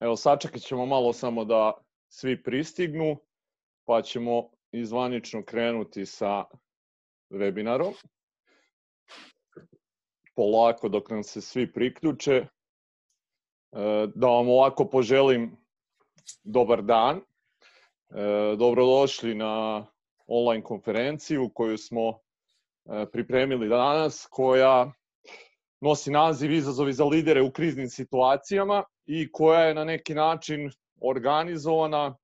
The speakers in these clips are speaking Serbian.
Evo, sačekat ćemo malo samo da svi pristignu, pa ćemo izvanično krenuti sa webinarom. Polako dok nam se svi priključe. E, da vam ovako poželim dobar dan. E, dobrodošli na online konferenciju koju smo e, pripremili danas, koja nosi naziv Izazovi za lidere u kriznim situacijama i koja je na neki način organizovana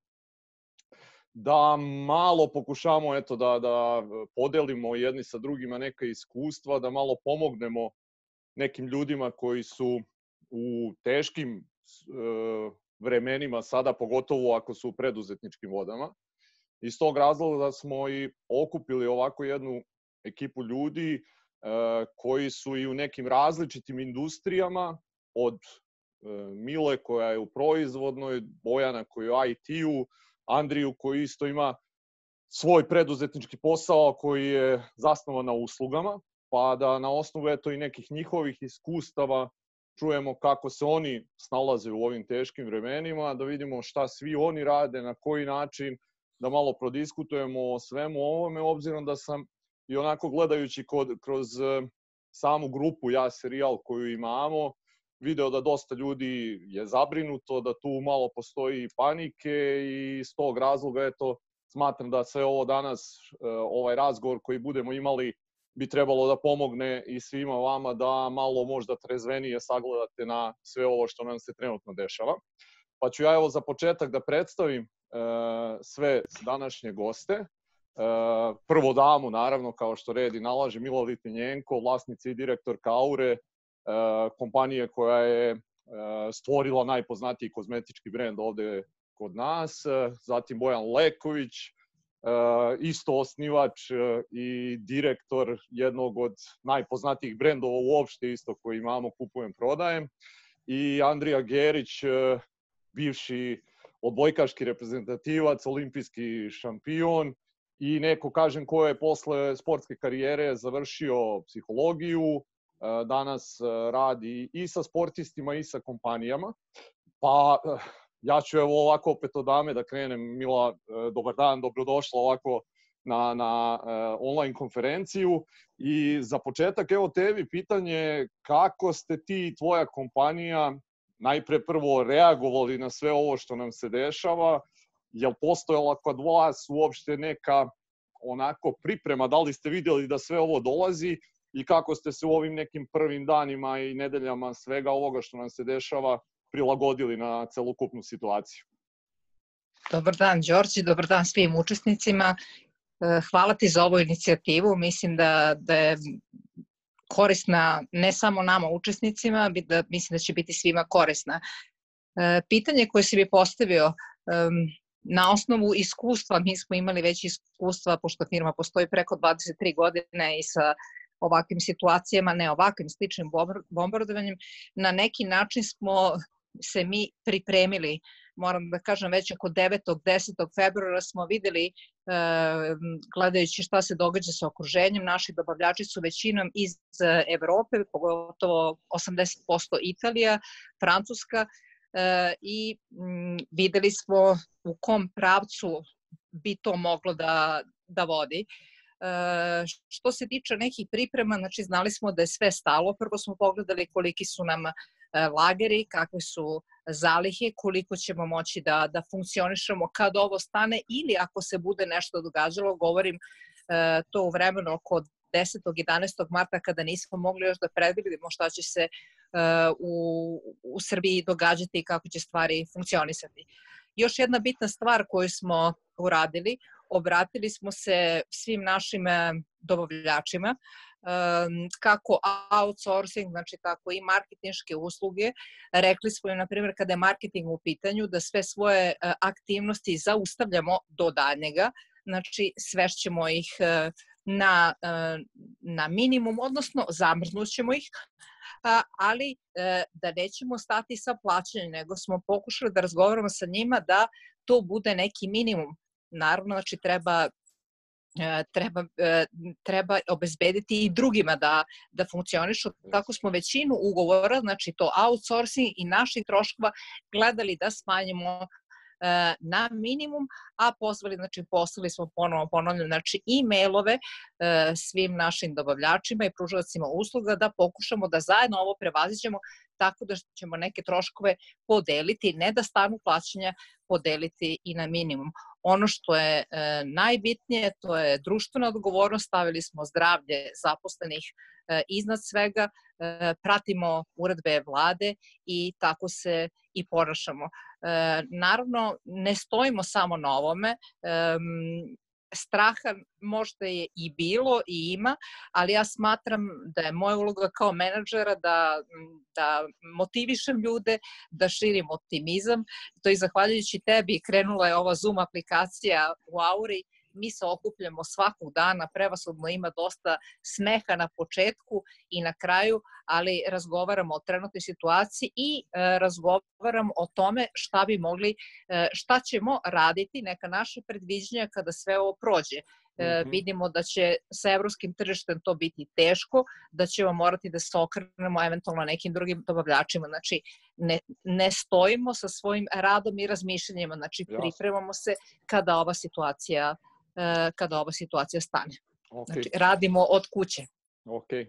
da malo pokušamo eto da da podelimo jedni sa drugima neka iskustva, da malo pomognemo nekim ljudima koji su u teškim e, vremenima sada pogotovo ako su u preduzetničkim vodama. Iz tog razloga da smo i okupili ovako jednu ekipu ljudi koji su i u nekim različitim industrijama od e, Mile koja je u proizvodnoj, Bojana koja je u IT-u, Andriju koji isto ima svoj preduzetnički posao koji je zasnovan na uslugama, pa da na osnovu eto i nekih njihovih iskustava čujemo kako se oni snalaze u ovim teškim vremenima, da vidimo šta svi oni rade, na koji način, da malo prodiskutujemo o svemu ovome, obzirom da sam i onako gledajući kod, kroz e, samu grupu Ja serijal koju imamo, video da dosta ljudi je zabrinuto, da tu malo postoji panike i iz tog razloga eto smatram da sve ovo danas e, ovaj razgovor koji budemo imali bi trebalo da pomogne i svima vama da malo možda trezvenije sagledate na sve ovo što nam se trenutno dešava. Pa ću ja evo za početak da predstavim e, sve današnje goste. E, prvo damu, naravno, kao što redi nalaže, Mila Litvinjenko, vlasnica i direktor Kaure, E, kompanije koja je e, stvorila najpoznatiji kozmetički brend ovde kod nas, zatim Bojan Leković, isto osnivač i direktor jednog od najpoznatijih brendova uopšte isto koji imamo, kupujem, prodajem, i Andrija Gerić, bivši odbojkaški reprezentativac, olimpijski šampion i neko, kažem, ko je posle sportske karijere završio psihologiju, E, danas e, radi i sa sportistima i sa kompanijama. Pa e, ja ću evo ovako opet od dame da krenem. Mila, dobar dan, dobrodošla ovako na, na online konferenciju. I za početak, evo tebi pitanje kako ste ti i tvoja kompanija najpre prvo reagovali na sve ovo što nam se dešava, jel postojala kod vas uopšte neka onako priprema, da li ste videli da sve ovo dolazi i kako ste se u ovim nekim prvim danima i nedeljama svega ovoga što nam se dešava prilagodili na celokupnu situaciju. Dobar dan, Đorđe, dobar dan svim učesnicima. E, hvala ti za ovu inicijativu. Mislim da, da je korisna ne samo nama učesnicima, da, mislim da će biti svima korisna. E, pitanje koje si mi postavio, na osnovu iskustva, mi smo imali već iskustva, pošto firma postoji preko 23 godine i sa ovakvim situacijama, ne ovakvim sličnim bombardovanjem, na neki način smo se mi pripremili moram da kažem već oko 9. 10. februara smo videli gledajući šta se događa sa okruženjem, naši dobavljači su većinom iz Evrope, pogotovo 80% Italija, Francuska i videli smo u kom pravcu bi to moglo da, da vodi. E, što se tiče nekih priprema, znači znali smo da je sve stalo. Prvo smo pogledali koliki su nam e, lageri, kakve su zalihe, koliko ćemo moći da, da funkcionišemo kad ovo stane ili ako se bude nešto događalo, govorim e, to u vremenu oko 10. 11. marta kada nismo mogli još da predvidimo šta će se u, u Srbiji događati i kako će stvari funkcionisati. Još jedna bitna stvar koju smo uradili, obratili smo se svim našim e, dobavljačima, kako outsourcing, znači tako i marketinške usluge. Rekli smo im, na primjer, kada je marketing u pitanju, da sve svoje e, aktivnosti zaustavljamo do daljnjega, znači svešćemo ih e, na, na minimum, odnosno zamrznućemo ih, ali da nećemo stati sa plaćanjem, nego smo pokušali da razgovaramo sa njima da to bude neki minimum naravno, znači treba E, treba, e, treba obezbediti i drugima da, da funkcionišu. Tako smo većinu ugovora, znači to outsourcing i naših troškova gledali da smanjimo e, na minimum, a pozvali, znači poslali smo ponovo, ponavljam, znači e-mailove svim našim dobavljačima i pružavacima usluga da pokušamo da zajedno ovo prevaziđemo tako da ćemo neke troškove podeliti, ne da stanu plaćanja podeliti i na minimum. Ono što je e, najbitnije, to je društvena odgovornost, stavili smo zdravlje zaposlenih e, iznad svega, e, pratimo uredbe vlade i tako se i ponašamo. E, naravno, ne stojimo samo na ovome, straha možda je i bilo i ima, ali ja smatram da je moja uloga kao menadžera da, da motivišem ljude, da širim optimizam. To i zahvaljujući tebi krenula je ova Zoom aplikacija u Auri mi se okupljamo svakog dana, prevasodno ima dosta smeha na početku i na kraju, ali razgovaramo o trenutnoj situaciji i e, razgovaramo o tome šta bi mogli, e, šta ćemo raditi, neka naše predviđenja kada sve ovo prođe. Mm -hmm. vidimo da će sa evropskim tržištem to biti teško, da ćemo morati da se okrenemo eventualno nekim drugim dobavljačima. Znači, ne, ne stojimo sa svojim radom i razmišljanjima, znači pripremamo se kada ova situacija E, kada ova situacija stane. Okay. Znači, radimo od kuće. Ok. E,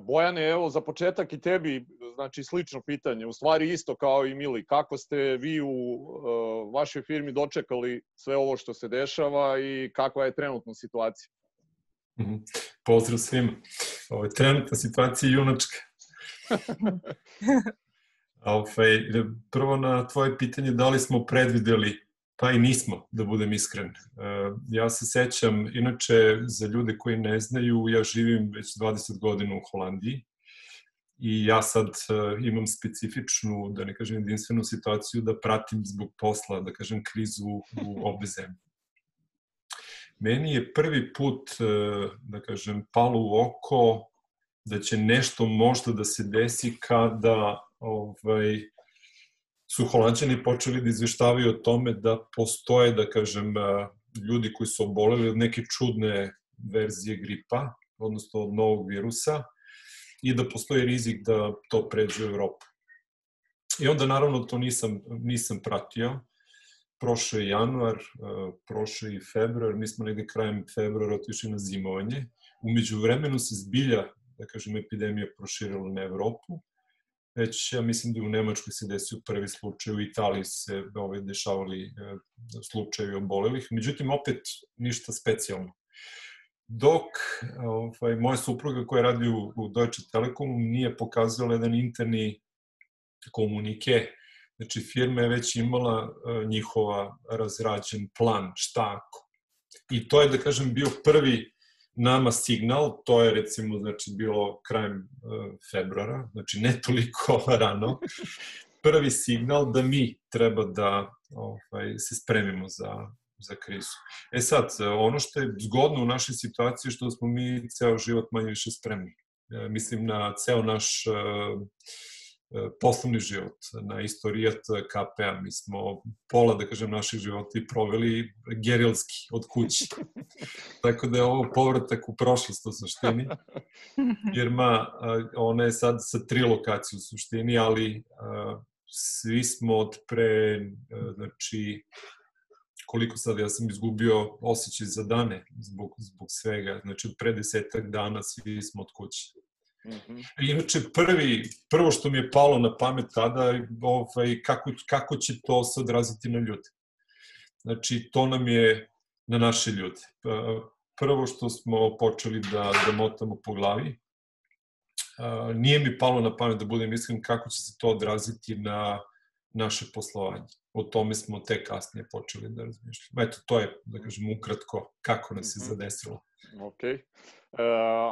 Bojane, evo za početak i tebi, znači slično pitanje, u stvari isto kao i Mili, kako ste vi u uh, vašoj firmi dočekali sve ovo što se dešava i kakva je trenutna situacija? Mm -hmm. Pozdrav svima. Ovo je trenutna situacija junačka. Ovaj, prvo na tvoje pitanje, da li smo predvideli Pa i nismo, da budem iskren. E, ja se sećam, inače, za ljude koji ne znaju, ja živim već 20 godina u Holandiji i ja sad e, imam specifičnu, da ne kažem jedinstvenu situaciju da pratim zbog posla, da kažem, krizu u obe zemlje. Meni je prvi put, e, da kažem, palo u oko da će nešto možda da se desi kada ovaj, su holandjani počeli da izveštavaju o tome da postoje, da kažem, ljudi koji su oboleli od neke čudne verzije gripa, odnosno od novog virusa, i da postoji rizik da to pređe u Evropu. I onda, naravno, to nisam, nisam pratio. Prošao je januar, prošao je februar, mi smo negde krajem februara otišli na zimovanje. Umeđu vremenu se zbilja, da kažem, epidemija proširila na Evropu već ja mislim da u Nemačkoj se desio prvi slučaj, u Italiji se ovaj, dešavali e, slučajevi obolelih, međutim opet ništa specijalno. Dok ovaj, moja supruga koja radi u, u Deutsche Telekomu nije pokazala jedan interni komunike, znači firma je već imala e, njihova razrađen plan, šta ako. I to je, da kažem, bio prvi nama signal, to je recimo znači bilo krajem uh, februara, znači ne toliko rano, prvi signal da mi treba da ovaj, se spremimo za, za krizu. E sad, ono što je zgodno u našoj situaciji je što smo mi ceo život manje više spremni. E, mislim na ceo naš uh, poslovni život, na istorijat KP-a. Mi smo pola, da kažem, naših života i proveli gerilski od kući. Tako da je ovo povratak u prošlost u suštini. Firma, ona je sad sa tri lokacije u suštini, ali svi smo od pre, znači, koliko sad ja sam izgubio osjećaj za dane zbog, zbog svega. Znači, od pre desetak dana svi smo od kuće. Mm -hmm. Inače, prvi, prvo što mi je palo na pamet tada, ovaj, kako, kako će to se odraziti na ljude. Znači, to nam je na naše ljude. Prvo što smo počeli da, da motamo po glavi, nije mi palo na pamet da budem iskren kako će se to odraziti na naše poslovanje. O tome smo te kasnije počeli da razmišljamo. Eto, to je, da kažem, ukratko kako nas je mhm. zadesilo. Ok. Uh,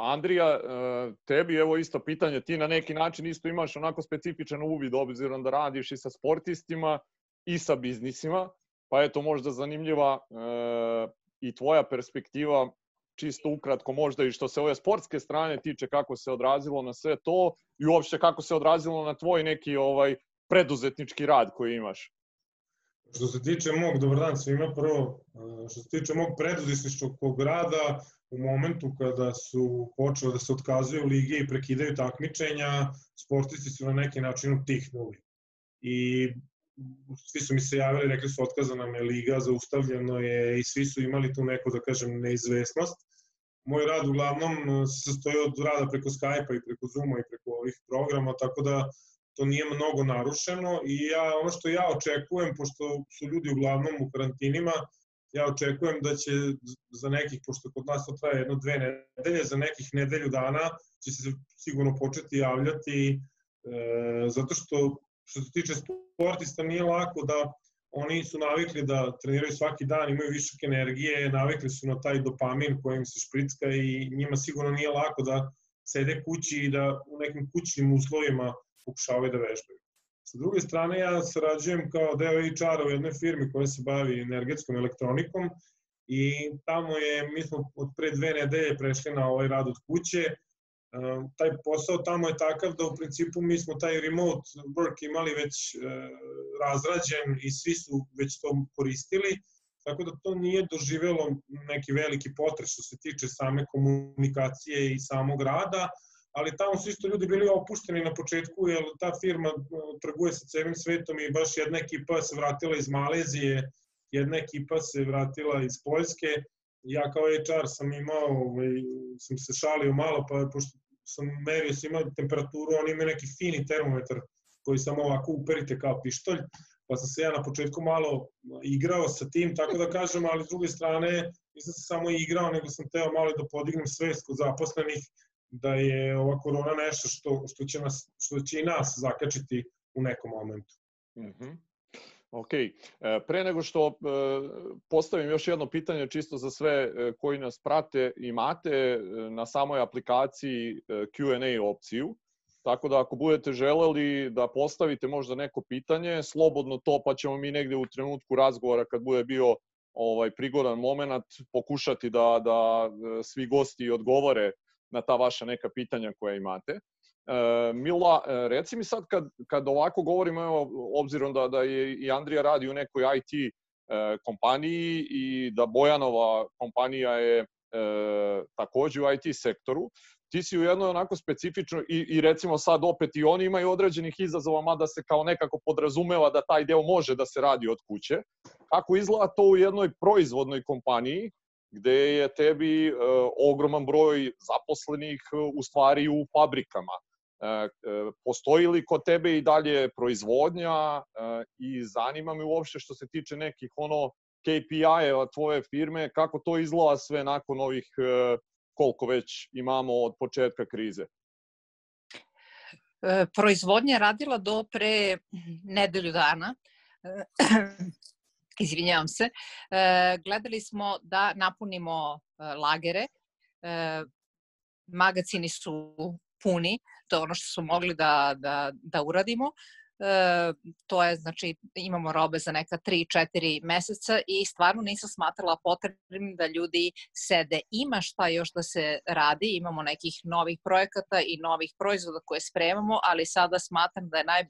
Andrija, uh, tebi evo isto pitanje, ti na neki način isto imaš onako specifičan uvid obzirom da radiš i sa sportistima i sa biznisima, pa eto možda zanimljiva uh, i tvoja perspektiva čisto ukratko možda i što se ove sportske strane tiče kako se odrazilo na sve to i uopšte kako se odrazilo na tvoj neki ovaj preduzetnički rad koji imaš. Što se tiče mog, dobar dan svima, prvo, što se tiče mog preduzetničkog rada, u momentu kada su počele da se otkazuju lige i prekidaju takmičenja, sportisti su na neki način utihnuli. I svi su mi se javili, rekli su otkazana me liga, zaustavljeno je i svi su imali tu neku, da kažem, neizvesnost. Moj rad uglavnom se sastoji od rada preko Skype-a i preko Zooma i preko ovih programa, tako da to nije mnogo narušeno i ja, ono što ja očekujem, pošto su ljudi uglavnom u karantinima, ja očekujem da će za nekih, pošto kod nas to traje jedno dve nedelje, za nekih nedelju dana će se sigurno početi javljati, e, zato što što se tiče sportista nije lako da oni su navikli da treniraju svaki dan, imaju višak energije, navikli su na taj dopamin koji im se špricka i njima sigurno nije lako da sede kući i da u nekim kućnim uslovima pokušavaju da vežbaju. Sa druge strane, ja sarađujem kao deo HR-a u jednoj firmi koja se bavi energetskom elektronikom i tamo je, mi smo od pre dve nedelje prešli na ovaj rad od kuće, taj posao tamo je takav da u principu mi smo taj remote work imali već e, razrađen i svi su već to koristili, tako da to nije doživelo neki veliki potres što se tiče same komunikacije i samog rada, ali tamo su isto ljudi bili opušteni na početku, jer ta firma e, trguje sa celim svetom i baš jedna ekipa se vratila iz Malezije, jedna ekipa se vratila iz Poljske, ja kao HR sam imao, ovaj, sam se šalio malo, pa pošto sam merio svima temperaturu, oni imaju neki fini termometar koji samo ovako uperite kao pištolj, pa sam se ja na početku malo igrao sa tim, tako da kažem, ali s druge strane nisam se samo igrao, nego sam teo malo da podignem svest kod zaposlenih da je ova korona nešto što, što, će, nas, što će i nas zakačiti u nekom momentu. Mm -hmm. Ok, e, pre nego što e, postavim još jedno pitanje čisto za sve e, koji nas prate, imate na samoj aplikaciji Q&A opciju, tako da ako budete želeli da postavite možda neko pitanje, slobodno to pa ćemo mi negde u trenutku razgovora kad bude bio ovaj prigodan moment pokušati da, da svi gosti odgovore na ta vaša neka pitanja koja imate. E, Mila, e, reci mi sad kad, kad ovako govorimo, evo, obzirom da, da je i Andrija radi u nekoj IT e, kompaniji i da Bojanova kompanija je e, takođe u IT sektoru, ti si u jednoj onako specifično i, i recimo sad opet i oni imaju određenih izazova, mada se kao nekako podrazumeva da taj deo može da se radi od kuće. Kako izgleda to u jednoj proizvodnoj kompaniji gde je tebi e, ogroman broj zaposlenih u stvari u fabrikama. E, e, postoji li kod tebe i dalje proizvodnja e, i zanima me uopšte što se tiče nekih ono KPI-eva tvoje firme, kako to izgleda sve nakon ovih koliko već imamo od početka krize? Proizvodnja je radila do pre nedelju dana. Izvinjavam se. Gledali smo da napunimo lagere. Magacini su puni, to je ono što smo mogli da, da, da uradimo. E, to je, znači, imamo robe za neka 3-4 meseca i stvarno nisam smatrala potrebnim da ljudi sede. Ima šta još da se radi, imamo nekih novih projekata i novih proizvoda koje spremamo, ali sada smatram da je naj,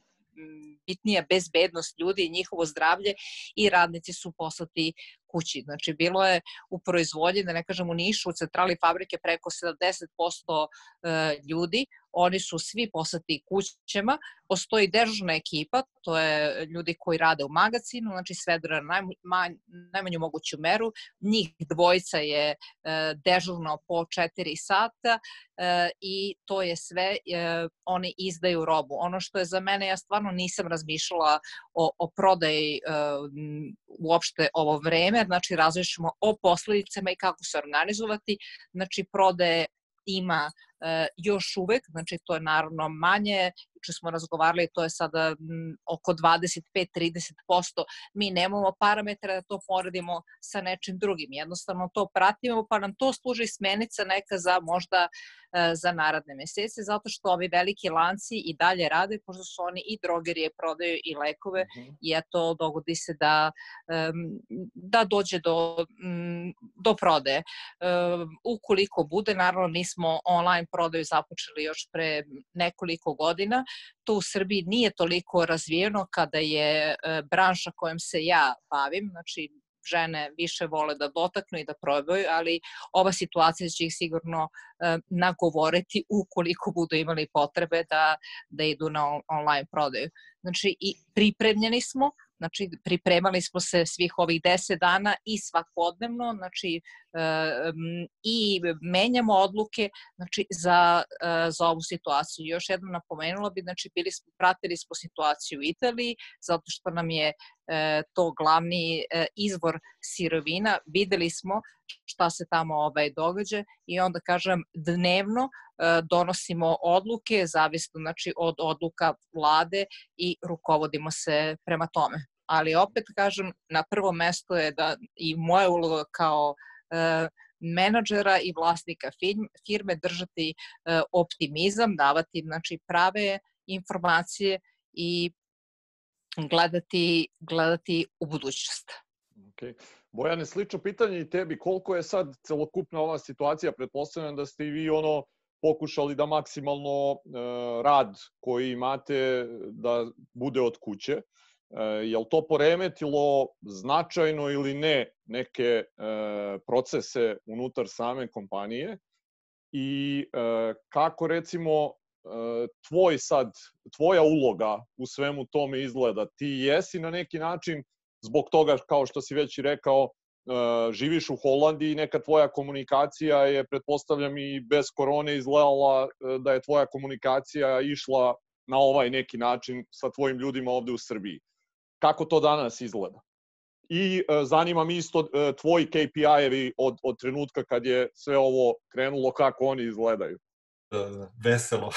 bitnija bezbednost ljudi i njihovo zdravlje i radnici su poslati kući. Znači, bilo je u proizvodnji, da ne kažem u Nišu, u centrali fabrike preko 70% e, ljudi, oni su svi poslati kućama, postoji dežurna ekipa, to je ljudi koji rade u magazinu, znači svedra na najmanj, najmanju moguću meru, njih dvojica je e, dežurno po 4 sata e, i to je sve, oni izdaju robu. Ono što je za mene, ja stvarno nisam razmišljala o, o prodaji uopšte ovo vreme, znači različimo o posledicama i kako se organizovati, znači prodaje ima e, još uvek, znači to je naravno manje, če smo razgovarali, to je sada m, oko 25-30%. Mi nemamo parametra da to poredimo sa nečim drugim. Jednostavno to pratimo, pa nam to služi smenica neka za možda za naradne mesece, zato što ovi veliki lanci i dalje rade, pošto su oni i drogerije prodaju i lekove, mhm. i eto, dogodi se da, da dođe do, do prode. Ukoliko bude, naravno, mi smo online prodaju započeli još pre nekoliko godina, to u Srbiji nije toliko razvijeno kada je branša kojom se ja bavim, znači žene više vole da dotaknu i da probaju, ali ova situacija će ih sigurno e, nagovoriti ukoliko budu imali potrebe da, da idu na online prodaju. Znači, i pripremljeni smo, Znači, pripremali smo se svih ovih 10 dana i svakodnevno, znači, i menjamo odluke znači, za, e, za ovu situaciju. Još jednom napomenula bi, znači, bili smo, pratili smo situaciju u Italiji, zato što nam je e, to glavni e, izvor sirovina. Videli smo šta se tamo ovaj, događa i onda, kažem, dnevno donosimo odluke, zavisno znači, od odluka vlade i rukovodimo se prema tome ali opet kažem, na prvo mesto je da i moja uloga kao e, menadžera i vlasnika firme držati e, optimizam, davati znači, prave informacije i gledati, gledati u budućnost. Okay. Bojane, slično pitanje i tebi, koliko je sad celokupna ova situacija, pretpostavljam da ste i vi ono pokušali da maksimalno e, rad koji imate da bude od kuće. E, je li to poremetilo značajno ili ne neke e, procese unutar same kompanije i e, kako recimo tvoj sad, tvoja uloga u svemu tome izgleda? Ti jesi na neki način zbog toga, kao što si već rekao, živiš u Holandiji neka tvoja komunikacija je, pretpostavljam, i bez korone izgledala da je tvoja komunikacija išla na ovaj neki način sa tvojim ljudima ovde u Srbiji kako to danas izgleda. I e, zanima me isto e, tvoji KPI-evi od, od trenutka kad je sve ovo krenulo, kako oni izgledaju. Veselo.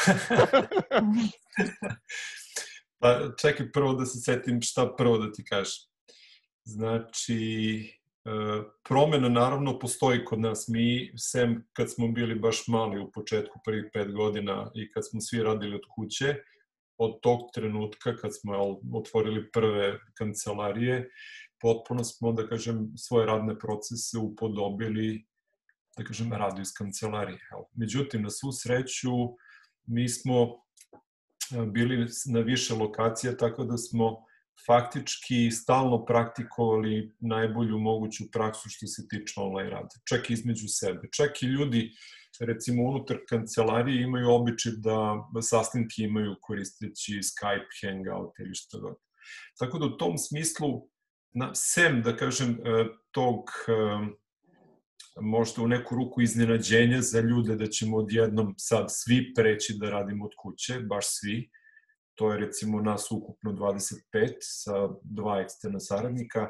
pa čekaj prvo da se setim šta prvo da ti kažem. Znači, e, promena naravno postoji kod nas. Mi, sem kad smo bili baš mali u početku prvih pet godina i kad smo svi radili od kuće, od tog trenutka kad smo otvorili prve kancelarije, potpuno smo, da kažem, svoje radne procese upodobili, da kažem, radu iz kancelarije. Međutim, na svu sreću, mi smo bili na više lokacija, tako da smo faktički stalno praktikovali najbolju moguću praksu što se tiče online rada. Čak i između sebe. Čak i ljudi recimo unutar kancelarije imaju običaj da sastanke imaju koristeći Skype, Hangout ili što god. Tako da u tom smislu, na, sem, da kažem, e, tog e, možda u neku ruku iznenađenja za ljude da ćemo odjednom sad svi preći da radimo od kuće, baš svi, to je recimo nas ukupno 25 sa dva eksterna saradnika,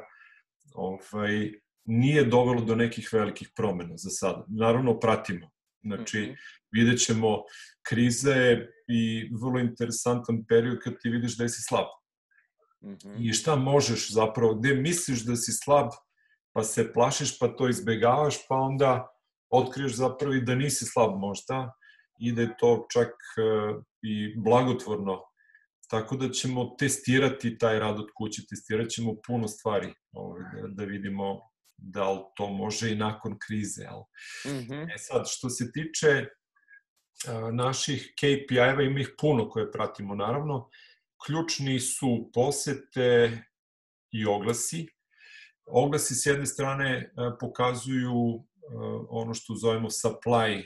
ovaj, nije dovelo do nekih velikih promena za sada. Naravno, pratimo Znači, mm -hmm. vidjet ćemo, kriza je i vrlo interesantan period kad ti vidiš da si slab. Mm -hmm. I šta možeš zapravo, gde misliš da si slab, pa se plašiš, pa to izbegavaš, pa onda otkriješ zapravo i da nisi slab možda i da je to čak uh, i blagotvorno. Tako da ćemo testirati taj rad od kuće, testirat ćemo puno stvari ovaj, da, da vidimo da li to može i nakon krize. Jel? Mm -hmm. E sad, što se tiče a, naših KPI-eva, ima ih puno koje pratimo, naravno. Ključni su posete i oglasi. Oglasi s jedne strane a, pokazuju a, ono što zovemo supply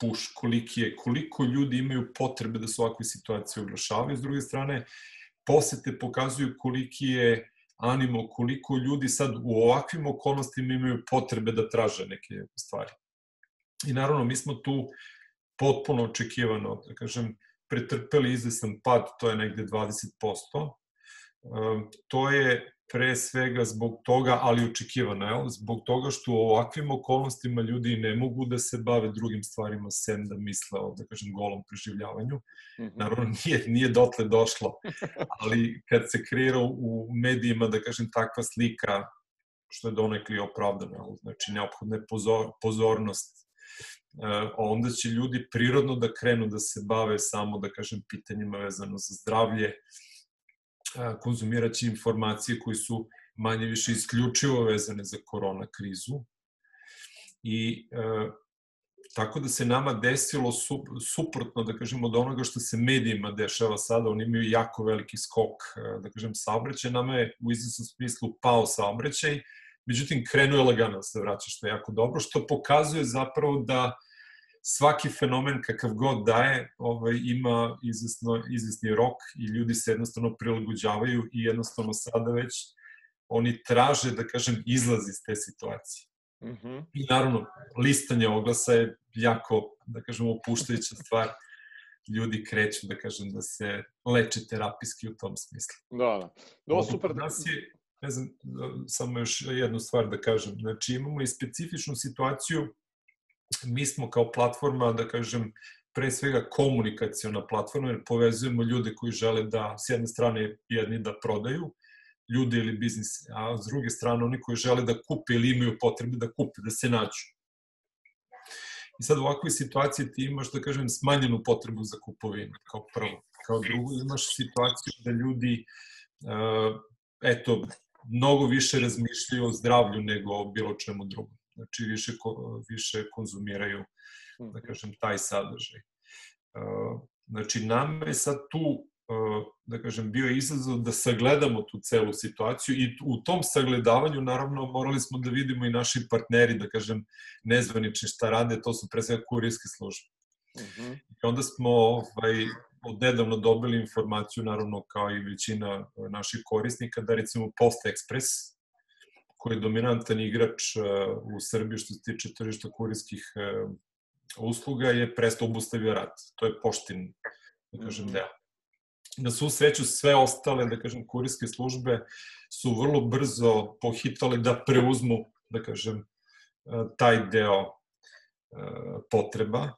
push, koliki je, koliko ljudi imaju potrebe da se ovakve situacije oglašavaju. S druge strane, posete pokazuju koliki je animo koliko ljudi sad u ovakvim okolnostima imaju potrebe da traže neke stvari. I naravno, mi smo tu potpuno očekivano, da kažem, pretrpeli izvesan pad, to je negde 20%. Ehm, to je pre svega zbog toga, ali očekivano, je, zbog toga što u ovakvim okolnostima ljudi ne mogu da se bave drugim stvarima sem da misle o, da kažem, golom preživljavanju. Mm -hmm. Naravno, nije, nije dotle došlo, ali kad se kreira u medijima, da kažem, takva slika, što je donekli opravdano, znači neophodna je pozor, pozornost onda će ljudi prirodno da krenu da se bave samo, da kažem, pitanjima vezano za zdravlje, konzumirat će informacije koji su manje više isključivo vezane za korona krizu. I e, tako da se nama desilo su, suprotno, da kažemo, od onoga što se medijima dešava sada, oni imaju jako veliki skok, da kažem, saobraćaj, nama je u izvesnom smislu pao saobraćaj, međutim, krenuo je lagano da se vraća, što je jako dobro, što pokazuje zapravo da svaki fenomen kakav god daje ovaj, ima izvesno, izvesni rok i ljudi se jednostavno prilagođavaju i jednostavno sada već oni traže, da kažem, izlaz iz te situacije. Mm -hmm. I naravno, listanje oglasa je jako, da kažem, opuštajuća stvar. Ljudi kreću, da kažem, da se leče terapijski u tom smislu. Da, da. Do, super. Nas je, ne znam, samo još jednu stvar da kažem. Znači, imamo i specifičnu situaciju, mi smo kao platforma, da kažem, pre svega komunikacijona platforma, jer povezujemo ljude koji žele da, s jedne strane, jedni da prodaju, ljude ili biznis, a s druge strane oni koji žele da kupe ili imaju potrebe da kupe, da se nađu. I sad u ovakvoj situaciji ti imaš, da kažem, smanjenu potrebu za kupovinu, kao prvo. Kao drugo, imaš situaciju da ljudi, eto, mnogo više razmišljaju o zdravlju nego o bilo čemu drugom. Znači, više, više konzumiraju, da kažem, taj sadržaj. Uh, znači, nama je sad tu da kažem, bio izazov da sagledamo tu celu situaciju i u tom sagledavanju, naravno, morali smo da vidimo i naši partneri, da kažem, nezvanični šta rade, to su pre svega kurijske službe. Uh mhm. -huh. I onda smo ovaj, odnedavno dobili informaciju, naravno, kao i većina naših korisnika, da recimo Post Express, koji je dominantan igrač u Srbiji što se tiče tržišta kurijskih usluga, je presto obustavio rad. To je poštin, da kažem, mhm. deo na svu sreću sve ostale, da kažem, kurijske službe su vrlo brzo pohitale da preuzmu, da kažem, e, taj deo e, potreba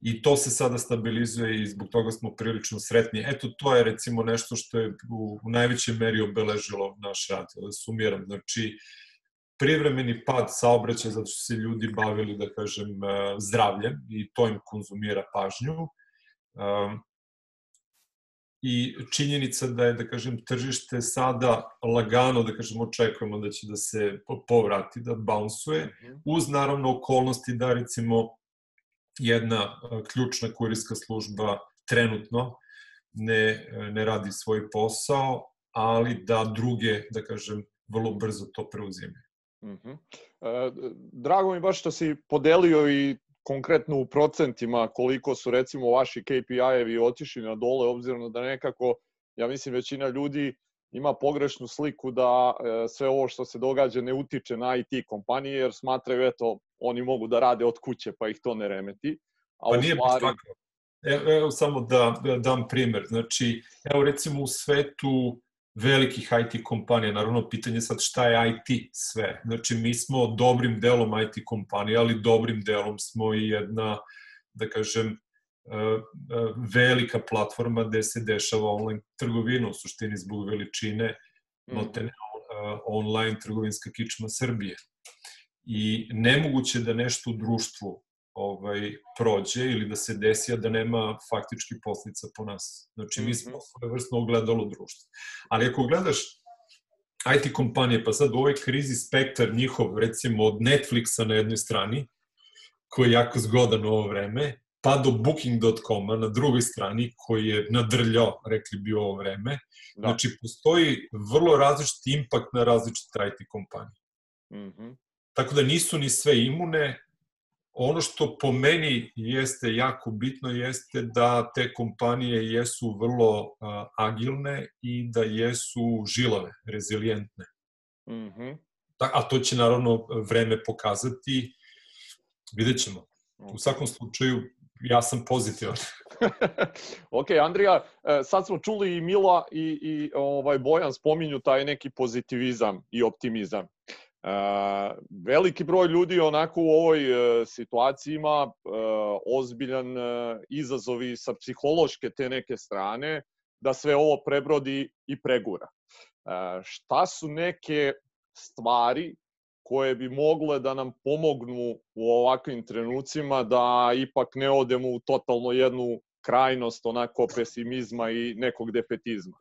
i to se sada stabilizuje i zbog toga smo prilično sretni. Eto, to je recimo nešto što je u, u najvećoj meri obeležilo naš rad, da sumiram. Znači, privremeni pad saobraćaja zato što se ljudi bavili, da kažem, e, zdravljem i to im konzumira pažnju i činjenica da je, da kažem, tržište sada lagano, da kažem, očekujemo da će da se povrati, da bounsuje, mhm. uz naravno okolnosti da recimo jedna ključna kurijska služba trenutno ne, ne radi svoj posao, ali da druge, da kažem, vrlo brzo to preuzimaju. Mm -hmm. e, drago mi baš što si podelio i konkretno u procentima koliko su recimo vaši KPI-evi otišli na dole, obzirom da nekako, ja mislim, većina ljudi ima pogrešnu sliku da e, sve ovo što se događa ne utiče na IT kompanije, jer smatraju, eto, oni mogu da rade od kuće, pa ih to ne remeti. A pa nije stvari... tako. Evo, evo samo da, da dam primer. Znači, evo recimo u svetu velikih IT kompanija. Naravno, pitanje sad šta je IT sve. Znači, mi smo dobrim delom IT kompanija, ali dobrim delom smo i jedna, da kažem, e, e, velika platforma gde se dešava online trgovina, u suštini zbog veličine, mm. notene e, online trgovinska kičma Srbije. I nemoguće da nešto u društvu ovaj, prođe ili da se desi, a da nema faktički poslica po nas. Znači, mi smo svoje vrstno ogledalo društva. Ali ako gledaš IT kompanije, pa sad u ovoj krizi spektar njihov, recimo od Netflixa na jednoj strani, koji je jako zgodan u ovo vreme, pa do Booking.com-a na drugoj strani, koji je nadrljao, rekli bi u ovo vreme. Da. Znači, postoji vrlo različit impakt na različite IT kompanije. Mm -hmm. Tako da nisu ni sve imune, Ono što po meni jeste jako bitno jeste da te kompanije jesu vrlo uh, agilne i da jesu žilave, rezilijentne. Mm -hmm. A to će naravno vreme pokazati. Vidjet ćemo. U svakom slučaju, ja sam pozitivan. ok, Andrija, e, sad smo čuli i Mila i, i ovaj Bojan spominju taj neki pozitivizam i optimizam veliki broj ljudi onako u ovoj e, situaciji ima e, ozbiljan e, izazovi sa psihološke te neke strane da sve ovo prebrodi i pregura. Šta su neke stvari koje bi mogle da nam pomognu u ovakvim trenucima da ipak ne odemo u totalno jednu krajnost onako pesimizma i nekog defetizma?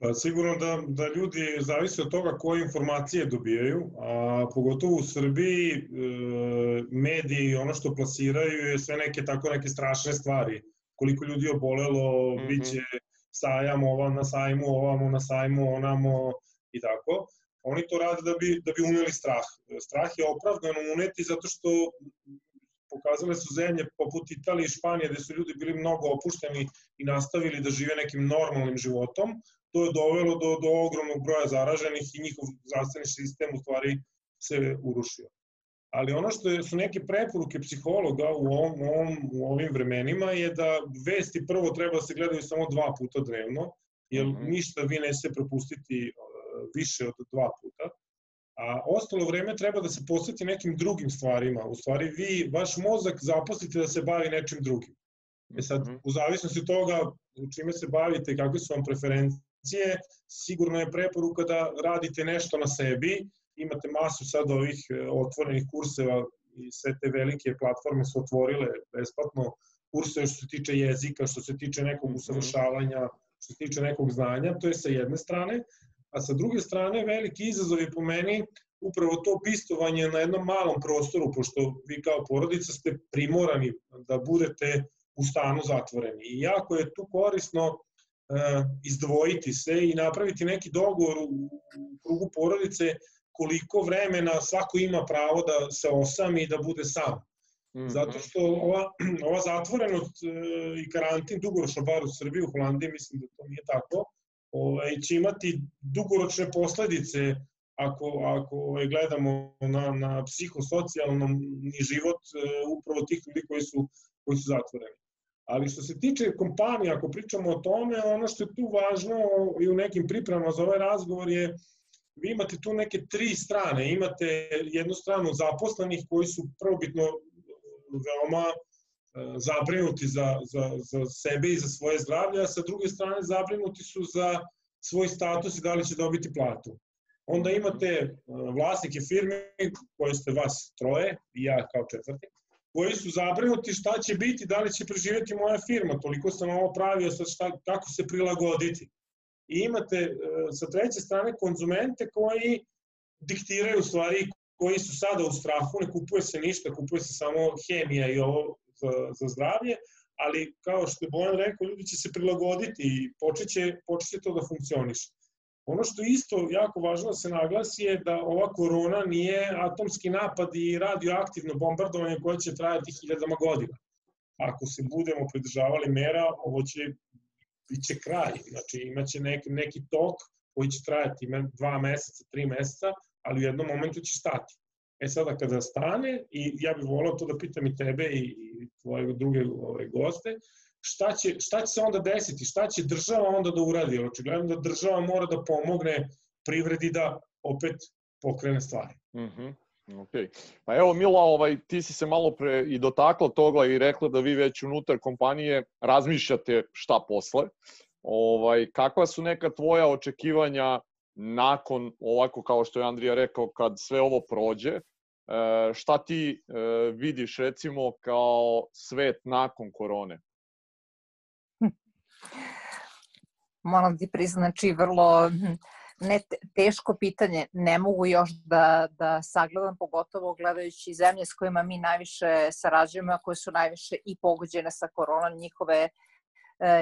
Pa sigurno da, da ljudi zavise od toga koje informacije dobijaju, a pogotovo u Srbiji e, mediji ono što plasiraju je sve neke tako neke strašne stvari. Koliko ljudi je obolelo, mm -hmm. bit će sajam ovam na sajmu, ovamo na sajmu, onamo i tako. Oni to rade da bi, da bi uneli strah. Strah je opravdano uneti zato što pokazale su zemlje poput Italije i Španije gde su ljudi bili mnogo opušteni i nastavili da žive nekim normalnim životom, to je dovelo do, do ogromnog broja zaraženih i njihov zdravstveni sistem u stvari se urušio. Ali ono što je, su neke preporuke psihologa u, ovom, u, ovom, u ovim vremenima je da vesti prvo treba da se gledaju samo dva puta dnevno, jer -hmm. ništa vi ne se propustiti više od dva puta. A ostalo vreme treba da se posveti nekim drugim stvarima. U stvari vi, vaš mozak zaposlite da se bavi nečim drugim. E sad, mhm. u zavisnosti od toga u čime se bavite i kakve su vam preferencije, sigurno je preporuka da radite nešto na sebi. Imate masu sad ovih e, otvorenih kurseva i sve te velike platforme su otvorile besplatno kurse što se tiče jezika, što se tiče nekog mhm. usavršavanja, što se tiče nekog znanja, to je sa jedne strane a sa druge strane veliki izazov je po meni upravo to pistovanje na jednom malom prostoru, pošto vi kao porodica ste primorani da budete u stanu zatvoreni. I jako je tu korisno e, izdvojiti se i napraviti neki dogovor u, krugu porodice koliko vremena svako ima pravo da se osami i da bude sam. -hmm. Zato što ova, ova zatvorenost e, i karantin dugoročno, bar u Srbiji, u Holandiji, mislim da to nije tako, ovaj, će imati dugoročne posledice ako, ako ovaj, gledamo na, na psihosocijalnom život e, upravo tih ljudi koji su, koji su zatvoreni. Ali što se tiče kompanija, ako pričamo o tome, ono što je tu važno i u nekim pripremama za ovaj razgovor je vi imate tu neke tri strane. Imate jednu stranu zaposlenih koji su prvobitno veoma zabrinuti za, za, za sebe i za svoje zdravlje, a sa druge strane zabrinuti su za svoj status i da li će dobiti platu. Onda imate e, vlasnike firme, koje ste vas troje, i ja kao četvrti, koji su zabrinuti šta će biti, da li će preživeti moja firma, toliko sam ovo pravio, sad šta, kako se prilagoditi. I imate e, sa treće strane konzumente koji diktiraju stvari koji su sada u strahu, ne kupuje se ništa, kupuje se samo hemija i ovo za, za zdravlje, ali kao što je Bojan rekao, ljudi će se prilagoditi i počeće, počeće to da funkcioniše. Ono što isto jako važno da se naglasi je da ova korona nije atomski napad i radioaktivno bombardovanje koje će trajati hiljadama godina. Ako se budemo pridržavali mera, ovo će biće kraj. Znači imaće neki, neki tok koji će trajati dva meseca, tri meseca, ali u jednom momentu će stati. E sada kada stane, i ja bih volao to da pitam i tebe i, i tvoje druge ove, goste, šta će, šta će se onda desiti, šta će država onda da uradi, jer očigledno da država mora da pomogne privredi da opet pokrene stvari. Mm -hmm. Ok. Pa evo Mila, ovaj, ti si se malo pre i dotakla toga i rekla da vi već unutar kompanije razmišljate šta posle. Ovaj, kakva su neka tvoja očekivanja nakon, ovako kao što je Andrija rekao, kad sve ovo prođe, e, šta ti e, vidiš recimo kao svet nakon korone? Moram ti priznati, znači vrlo ne teško pitanje, ne mogu još da, da sagledam, pogotovo gledajući zemlje s kojima mi najviše sarađujemo, a koje su najviše i pogođene sa koronom, njihove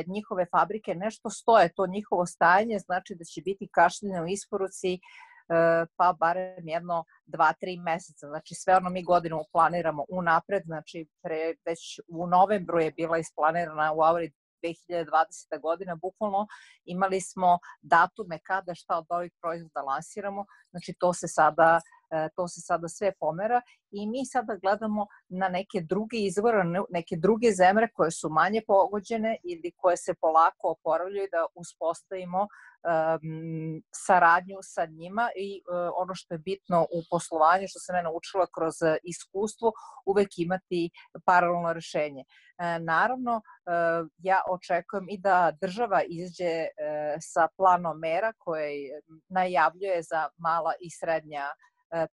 njihove fabrike nešto stoje, to njihovo stajanje znači da će biti kašljene u isporuci e, pa barem jedno, dva, tri meseca. Znači sve ono mi godinu planiramo unapred, znači pre, već u novembru je bila isplanirana u Auri 2020. godina, bukvalno imali smo datume kada šta od ovih proizvoda lansiramo, znači to se sada E, to se sada sve pomera i mi sada gledamo na neke druge izvore, neke druge zemre koje su manje pogođene ili koje se polako oporavljaju da uspostavimo um, saradnju sa njima i uh, ono što je bitno u poslovanju, što sam ja naučila kroz iskustvo, uvek imati paralelno rešenje. E, naravno, e, ja očekujem i da država izđe e, sa planom mera koje najavljuje za mala i srednja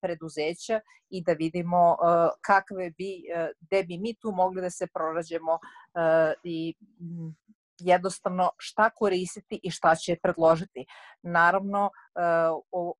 preduzeća i da vidimo kakve bi, gde bi mi tu mogli da se prorađemo i jednostavno šta koristiti i šta će predložiti. Naravno,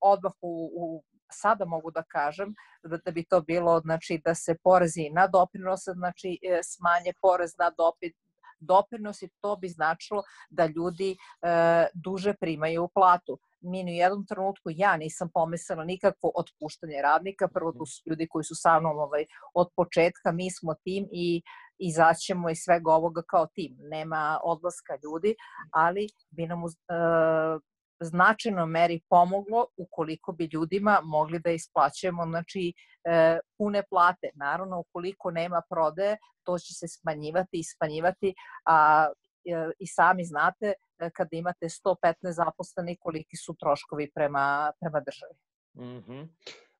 odmah u, u sada mogu da kažem da, da bi to bilo znači da se porezi na doprinose znači e, smanje porez na dopin, doprinosi, to bi značilo da ljudi e, duže primaju platu. Mi ni u jednom trenutku, ja nisam pomislila nikakvo otpuštanje radnika, prvo tu su ljudi koji su sa mnom ovaj, od početka, mi smo tim i izaćemo iz svega ovoga kao tim. Nema odlaska ljudi, ali bi nam uh, značajno meri pomoglo ukoliko bi ljudima mogli da isplaćujemo znači, e, pune plate. Naravno, ukoliko nema prodaje, to će se smanjivati i smanjivati, a e, i sami znate e, kada imate 115 zaposlenih koliki su troškovi prema, prema državi. Mm -hmm.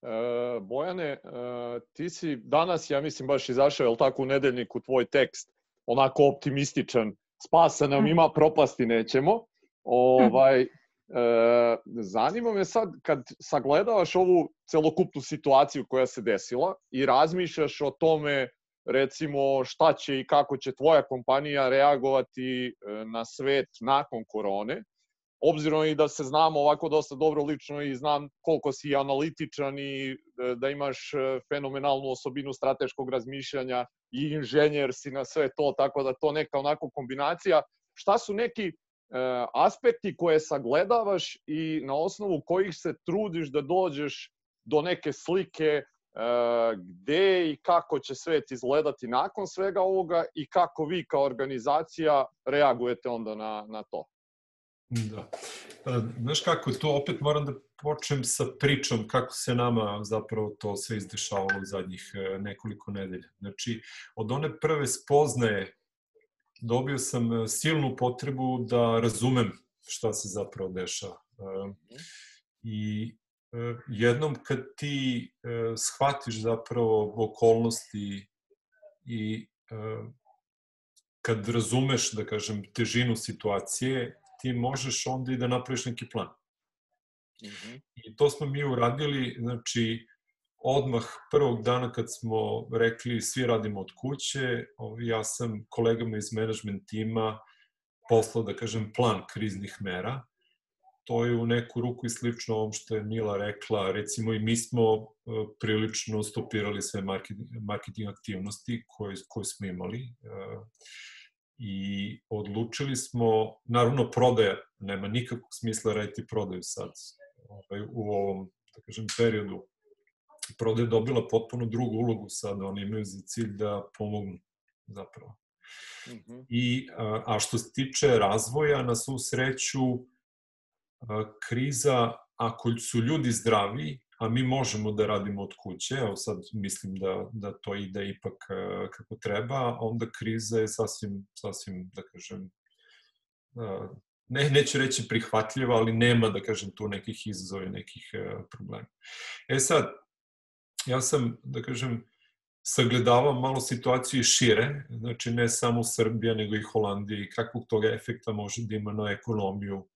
E, Bojane, e, ti si danas, ja mislim, baš izašao, je li tako, u nedeljniku tvoj tekst, onako optimističan, spasa nam mhm. ima, propasti nećemo. Ovaj, E, zanima me sad, kad sagledavaš ovu celokupnu situaciju koja se desila i razmišljaš o tome, recimo, šta će i kako će tvoja kompanija reagovati e, na svet nakon korone, obzirom i da se znamo ovako dosta dobro lično i znam koliko si analitičan i e, da imaš e, fenomenalnu osobinu strateškog razmišljanja i inženjer si na sve to, tako da to neka onako kombinacija. Šta su neki aspekti koje sagledavaš i na osnovu kojih se trudiš da dođeš do neke slike gde i kako će svet izgledati nakon svega ovoga i kako vi kao organizacija reagujete onda na, na to. Da. E, znaš kako, to opet moram da počnem sa pričom kako se nama zapravo to sve izdešavalo u zadnjih nekoliko nedelja. Znači, od one prve spoznaje dobio sam e, silnu potrebu da razumem šta se zapravo dešava. E, I e, jednom kad ti shvatiš zapravo okolnosti i kad razumeš, da kažem, težinu situacije, ti možeš onda i da napraviš neki plan. Mm -hmm. I to smo mi uradili, znači, odmah prvog dana kad smo rekli svi radimo od kuće, ja sam kolegama iz management tima poslao, da kažem, plan kriznih mera. To je u neku ruku i slično ovom što je Mila rekla. Recimo i mi smo e, prilično stopirali sve marketing aktivnosti koje, koje smo imali e, i odlučili smo, naravno prodaja, nema nikakvog smisla raditi prodaju sad ovaj, u ovom, da kažem, periodu proda je dobila potpuno drugu ulogu sada, oni imaju za cilj da pomognu zapravo. Mm -hmm. I, a, a što se tiče razvoja, na svu sreću, kriza, ako su ljudi zdravi, a mi možemo da radimo od kuće, evo sad mislim da, da to ide ipak a, kako treba, onda kriza je sasvim, sasvim da kažem, a, ne, neću reći prihvatljiva, ali nema, da kažem, tu nekih izazova i nekih a, problema. E sad, ja sam, da kažem, sagledavao malo situaciju šire, znači ne samo Srbija, nego i Holandija i kakvog toga efekta može da ima na ekonomiju.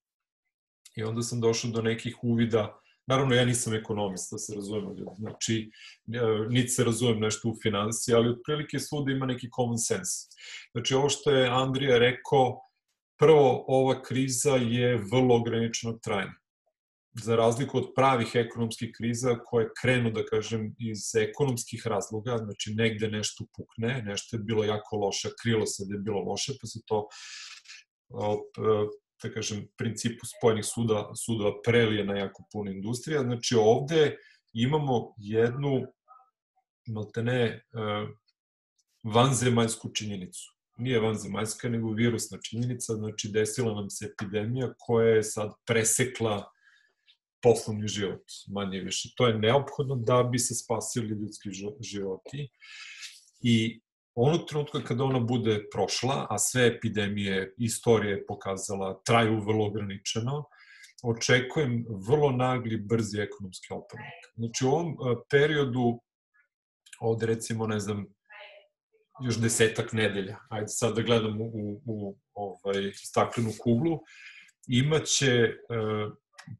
I onda sam došao do nekih uvida, naravno ja nisam ekonomista, da se razumemo ljudi, znači niti se razumem nešto u finansiji, ali otprilike svuda ima neki common sense. Znači ovo što je Andrija rekao, prvo ova kriza je vrlo ograničenog trajanja za razliku od pravih ekonomskih kriza koje krenu, da kažem, iz ekonomskih razloga, znači negde nešto pukne, nešto je bilo jako loše, krilo se da je bilo loše, pa se to da kažem, principu spojenih suda, sudova prelije na jako puno industrija. Znači ovde imamo jednu, maltene, e, vanzemaljsku činjenicu. Nije vanzemaljska, nego virusna činjenica, znači desila nam se epidemija koja je sad presekla poslovni život, manje više. To je neophodno da bi se spasili ljudski životi. I onog trenutka kada ona bude prošla, a sve epidemije, istorije pokazala, traju vrlo ograničeno, očekujem vrlo nagli, brzi ekonomski oporavak. Znači u ovom e, periodu od recimo, ne znam, još desetak nedelja, ajde sad da gledam u, u, u ovaj, staklenu kuglu, imaće e,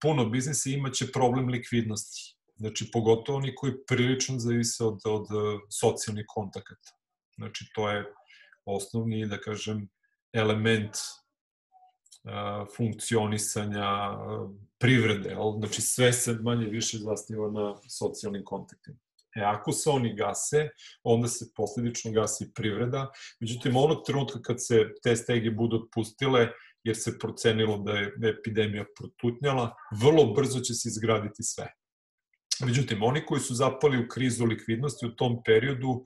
puno biznisa imaće problem likvidnosti. Znači, pogotovo oni koji prilično zavise od, od socijalnih kontakata. Znači, to je osnovni, da kažem, element funkcionisanja privrede, znači sve se manje više zasniva na socijalnim kontaktima. E, ako se oni gase, onda se posledično gasi privreda. Međutim, onog trenutka kad se te stege budu otpustile, jer se procenilo da je epidemija protutnjala, vrlo brzo će se izgraditi sve. Međutim, oni koji su zapali u krizu likvidnosti u tom periodu,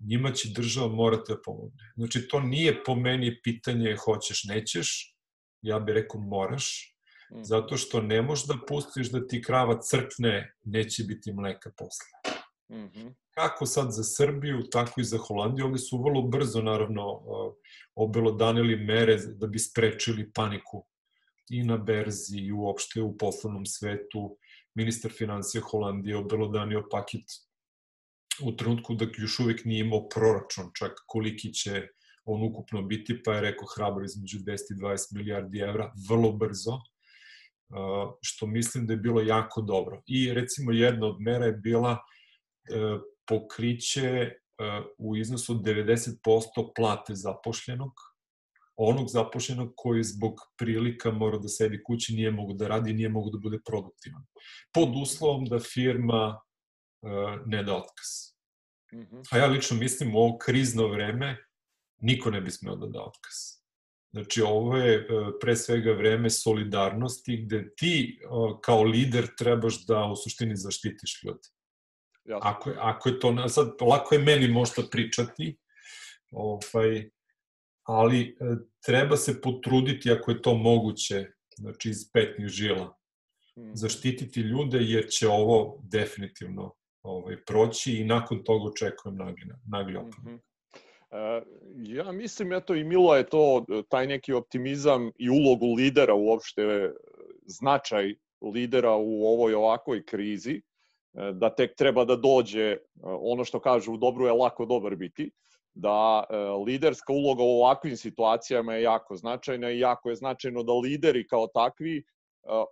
njima će država morati da pomogne. Znači, to nije po meni pitanje hoćeš, nećeš, ja bih rekao moraš, mm. zato što ne možeš da pustiš da ti krava crkne, neće biti mleka posle. Mm -hmm. Kako sad za Srbiju, tako i za Holandiju, ovde su vrlo brzo, naravno, obelodanili mere da bi sprečili paniku i na berzi i uopšte u poslovnom svetu. Ministar financija Holandije obelodanio paket u trenutku da još uvek nije imao proračun, čak koliki će on ukupno biti, pa je rekao hrabro između 10 i 20 milijardi evra, vrlo brzo, što mislim da je bilo jako dobro. I recimo jedna od mera je bila e, pokriće e, u iznosu od 90% plate zapošljenog, onog zapošljenog koji zbog prilika mora da sedi kući, nije mogu da radi, nije mogu da bude produktivan. Pod uslovom da firma ne da otkaz. Mhm. A ja lično mislim u ovo krizno vreme niko ne bi smeo da da otkaz. Znači, ovo je e, pre svega vreme solidarnosti gde ti kao lider trebaš da u suštini zaštitiš. Jasno. Ako, je, ako je to, sad, lako je meni možda pričati, ovaj, ali e, treba se potruditi ako je to moguće, znači iz petnih žila, hmm. zaštititi ljude jer će ovo definitivno ovaj, proći i nakon toga očekujem nagli, nagli opan. Mm -hmm. E, ja mislim, eto i Milo je to, taj neki optimizam i ulogu lidera uopšte, e, značaj lidera u ovoj ovakvoj krizi, e, da tek treba da dođe, ono što kažu, u dobru je lako dobar biti, da liderska uloga u ovakvim situacijama je jako značajna i jako je značajno da lideri kao takvi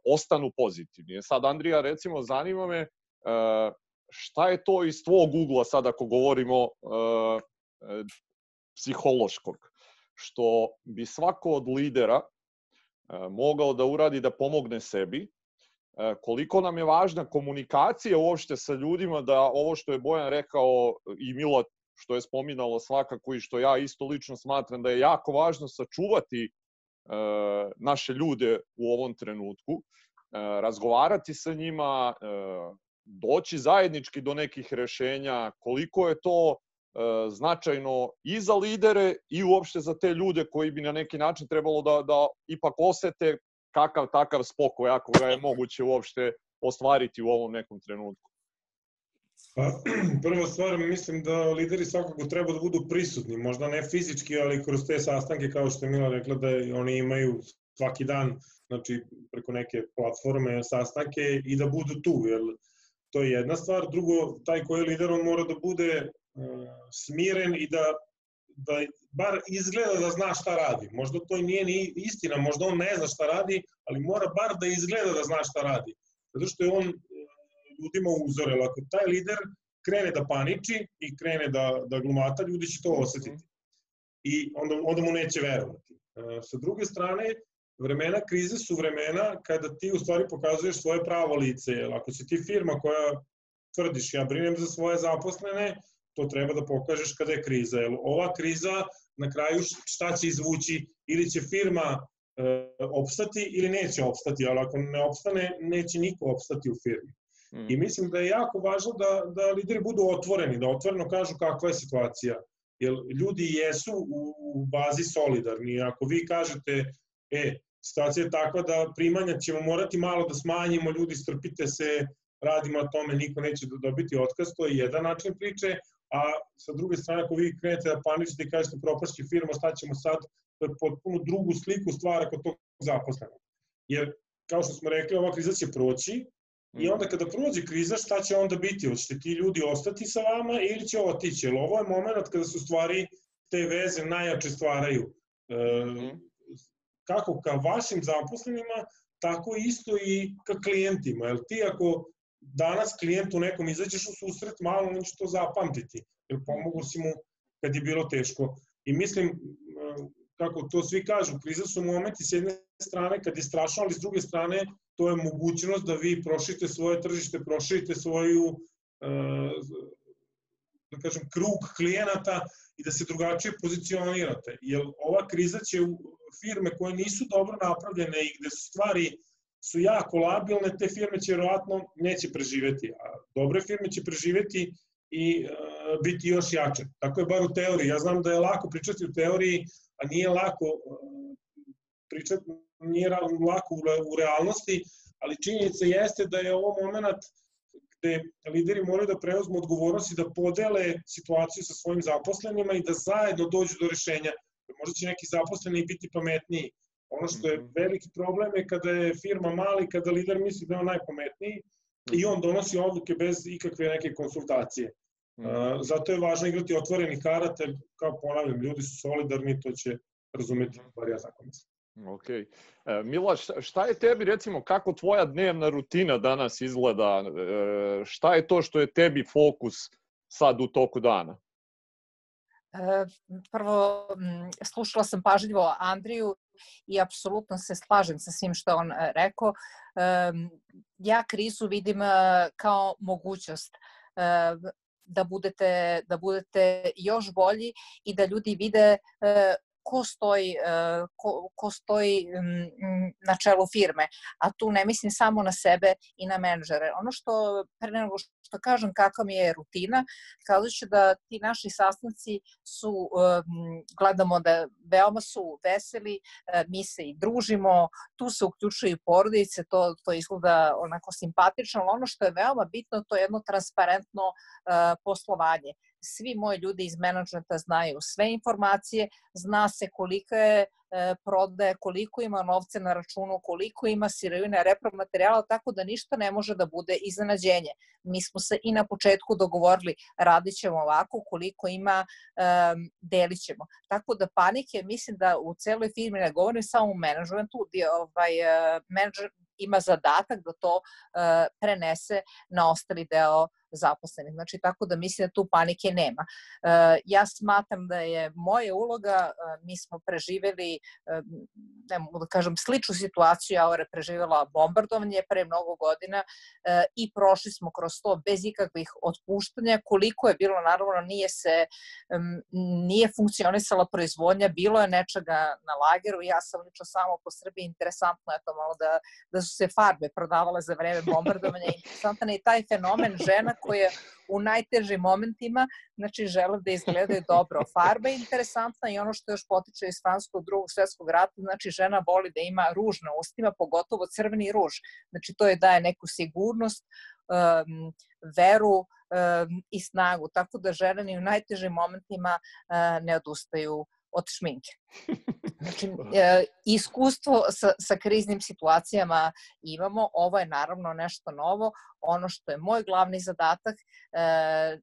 ostanu pozitivni. Sad, Andrija, recimo, zanima me šta je to iz tvog ugla sad ako govorimo psihološkog, što bi svako od lidera e, mogao da uradi da pomogne sebi, e, koliko nam je važna komunikacija uopšte sa ljudima da ovo što je Bojan rekao i Milo što je spominalo svakako i što ja isto lično smatram da je jako važno sačuvati e, naše ljude u ovom trenutku, razgovarati sa njima, doći zajednički do nekih rešenja, koliko je to E, značajno i za lidere i uopšte za te ljude koji bi na neki način trebalo da, da ipak osete kakav takav spokoj, ako ga je moguće uopšte ostvariti u ovom nekom trenutku. Pa, prva stvar, mislim da lideri svakako treba da budu prisutni, možda ne fizički, ali kroz te sastanke, kao što je Mila rekla, da oni imaju svaki dan, znači preko neke platforme sastanke i da budu tu, jer to je jedna stvar. Drugo, taj koji je lider, on mora da bude smiren i da, da bar izgleda da zna šta radi. Možda to nije ni istina, možda on ne zna šta radi, ali mora bar da izgleda da zna šta radi. Zato što je on e, ljudima uzor, jer ako taj lider krene da paniči i krene da, da glumata, ljudi će to osetiti. I onda, onda mu neće verovati. E, sa druge strane, vremena krize su vremena kada ti u stvari pokazuješ svoje pravo lice. Jer ako si ti firma koja tvrdiš ja brinem za svoje zaposlene, to treba da pokažeš kada je kriza. Jer ova kriza na kraju šta će izvući? Ili će firma e, opstati ili neće opstati, ali ako ne opstane, neće niko opstati u firmi. Mm. I mislim da je jako važno da, da lideri budu otvoreni, da otvoreno kažu kakva je situacija. Jer ljudi jesu u, u bazi solidarni. Ako vi kažete, e, situacija je takva da primanja ćemo morati malo da smanjimo, ljudi strpite se, radimo o tome, niko neće dobiti otkaz, to je jedan način priče, a sa druge strane ako vi krenete da paničite i kažete propašće firma, šta ćemo sad, to je potpuno drugu sliku stvara kod tog zaposlenog. Jer, kao što smo rekli, ova kriza će proći i mm. onda kada prođe kriza, šta će onda biti? Hoćete ti ljudi ostati sa vama ili će otići? Jer ovo je moment kada su stvari, te veze najjače stvaraju. E, mm. Kako ka vašim zaposlenima, tako isto i ka klijentima. Jer ti ako danas klijentu nekom izađeš u susret, malo on će to zapamtiti, jer pomogu si mu kad je bilo teško. I mislim, kako to svi kažu, kriza su momenti s jedne strane kad je strašno, ali s druge strane to je mogućnost da vi prošite svoje tržište, proširite svoju da kažem, krug klijenata i da se drugačije pozicionirate. Jer ova kriza će firme koje nisu dobro napravljene i gde su stvari su jako labilne, te firme će vjerovatno neće preživeti, a dobre firme će preživeti i uh, biti još jače. Tako je bar u teoriji. Ja znam da je lako pričati u teoriji, a nije lako uh, pričati, nije lako u, u realnosti, ali činjenica jeste da je ovo moment gde lideri moraju da preuzmu odgovornost i da podele situaciju sa svojim zaposlenima i da zajedno dođu do rešenja. Možda će neki zaposleni biti pametniji. Ono što je mhm. veliki problem je kada je firma mali, kada lider misli da je on najpametniji i on donosi odluke bez ikakve neke konsultacije. Uh, zato je važno igrati otvoreni karate, kao ponavljam, ljudi su solidarni, to će razumeti, bar ja tako mislim. Ok. E, Mila, šta je tebi, recimo, kako tvoja dnevna rutina danas izgleda? E, šta je to što je tebi fokus sad u toku dana? E, prvo, slušala sam pažljivo Andriju i apsolutno se slažem sa svim što on rekao. Ja krizu vidim kao mogućnost da budete, da budete još bolji i da ljudi vide ko stoji, e, ko, ko stoji na čelu firme, a tu ne mislim samo na sebe i na menadžere. Ono što, pre nego što kažem kakva mi je rutina, kazat ću da ti naši sastanci su, gledamo da veoma su veseli, e, mi se i družimo, tu se uključuju i porodice, to, to izgleda onako simpatično, ali ono što je veoma bitno, to je jedno transparentno e, poslovanje svi moji ljudi iz menadžmenta znaju sve informacije, zna se kolika je e, prodaje, koliko ima novce na računu, koliko ima sirovine repromaterijala, tako da ništa ne može da bude iznenađenje. Mi smo se i na početku dogovorili, radit ćemo ovako, koliko ima, um, delit ćemo. Tako da panike, mislim da u celoj firmi, ne govorim samo u menadžmentu, ovaj, uh, menadžer ima zadatak da to uh, prenese na ostali deo zaposlenih. Znači, tako da mislim da tu panike nema. E, ja smatram da je moja uloga, e, mi smo preživeli, e, ne mogu da kažem, sličnu situaciju, ja je preživela bombardovanje pre mnogo godina i prošli smo kroz to bez ikakvih otpuštanja. Koliko je bilo, naravno, nije se, nije funkcionisala proizvodnja, bilo je nečega na lageru, ja sam lično samo po Srbiji, interesantno je to malo da, da su se farbe prodavale za vreme bombardovanja, interesantan je i taj fenomen žena koje u najtežim momentima, znači žele da izgledaju dobro. Farba je interesantna i ono što još potiče iz franskog drugog svetskog rata, znači žena voli da ima ruž na ustima, pogotovo crveni ruž. Znači to je daje neku sigurnost, um, veru um, i snagu. Tako da žene ni u najtežim momentima uh, ne odustaju od šminke. Znači, e, iskustvo sa, sa kriznim situacijama imamo, ovo je naravno nešto novo, ono što je moj glavni zadatak, e,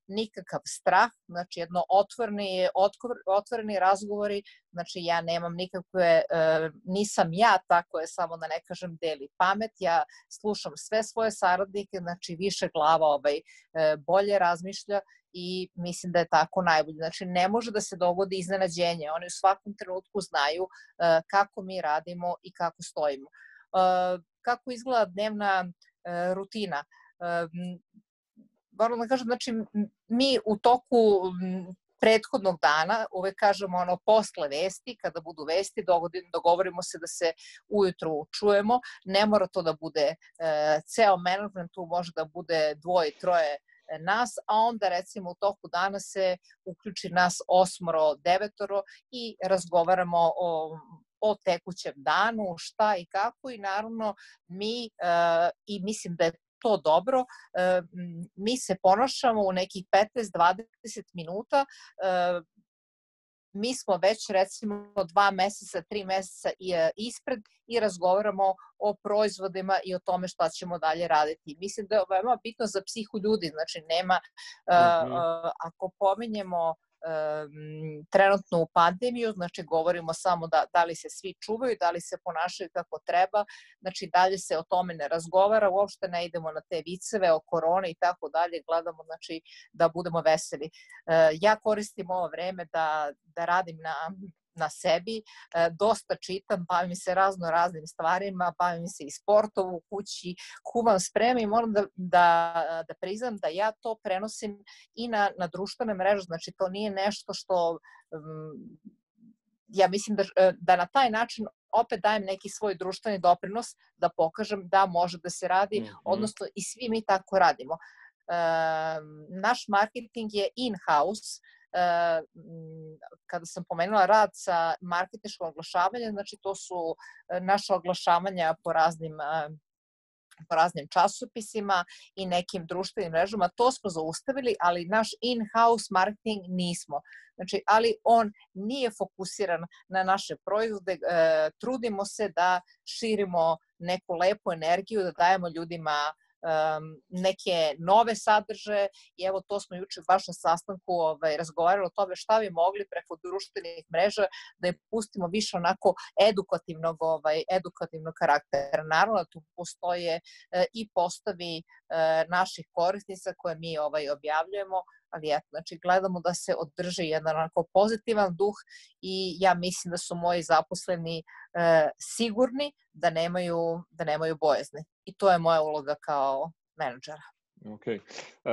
nikakav strah, znači jedno otvoreni, otvor, otvoreni razgovori, znači ja nemam nikakve, e, nisam ja tako je samo da ne kažem deli pamet, ja slušam sve svoje saradnike, znači više glava ovaj, e, bolje razmišlja i mislim da je tako najbolje. Znači, ne može da se dogodi iznenađenje. Oni u svakom trenutku znaju uh, kako mi radimo i kako stojimo. Uh, kako izgleda dnevna uh, rutina? Moram da kažem, znači, mi u toku prethodnog dana, uvek kažemo ono posle vesti, kada budu vesti, dogovorimo se da se ujutru čujemo, ne mora to da bude e, ceo management, tu može da bude dvoje, troje nas, a onda recimo u toku dana se uključi nas osmoro, devetoro i razgovaramo o o tekućem danu, šta i kako i naravno mi, uh, i mislim da je to dobro, uh, mi se ponašamo u nekih 15-20 minuta uh, mi smo već recimo dva meseca, tri meseca e, ispred i razgovaramo o proizvodima i o tome šta ćemo dalje raditi. Mislim da je veoma bitno za psihu ljudi, znači nema, uh, uh, ako pominjemo trenutno u pandemiju, znači govorimo samo da, da li se svi čuvaju, da li se ponašaju kako treba, znači dalje se o tome ne razgovara, uopšte ne idemo na te viceve o korone i tako dalje, gledamo znači da budemo veseli. E, ja koristim ovo vreme da, da radim na na sebi, e, dosta čitam, bavim se razno raznim stvarima, bavim se i sportom u kući, kuvam spreme i moram da, da, da priznam da ja to prenosim i na, na društvene mreže, znači to nije nešto što um, ja mislim da, e, da na taj način opet dajem neki svoj društveni doprinos da pokažem da može da se radi, mm -hmm. odnosno i svi mi tako radimo. E, naš marketing je in-house, kada sam pomenula rad sa marketičkom oglašavanjem, znači to su naše oglašavanja po raznim po raznim časopisima i nekim društvenim mrežama, to smo zaustavili, ali naš in-house marketing nismo. Znači, ali on nije fokusiran na naše proizvode, e, trudimo se da širimo neku lepu energiju, da dajemo ljudima neke nove sadržaje i evo to smo juče baš na sastanku ovaj, razgovarali o tome šta bi mogli preko društvenih mreža da je pustimo više onako edukativnog, ovaj, edukativnog karaktera. Naravno da tu postoje e, i postavi e, naših korisnica koje mi ovaj, objavljujemo, ali znači gledamo da se održi jedan onako pozitivan duh i ja mislim da su moji zaposleni e, sigurni da nemaju, da nemaju bojazne. I to je moja uloga kao menadžera. Ok. E,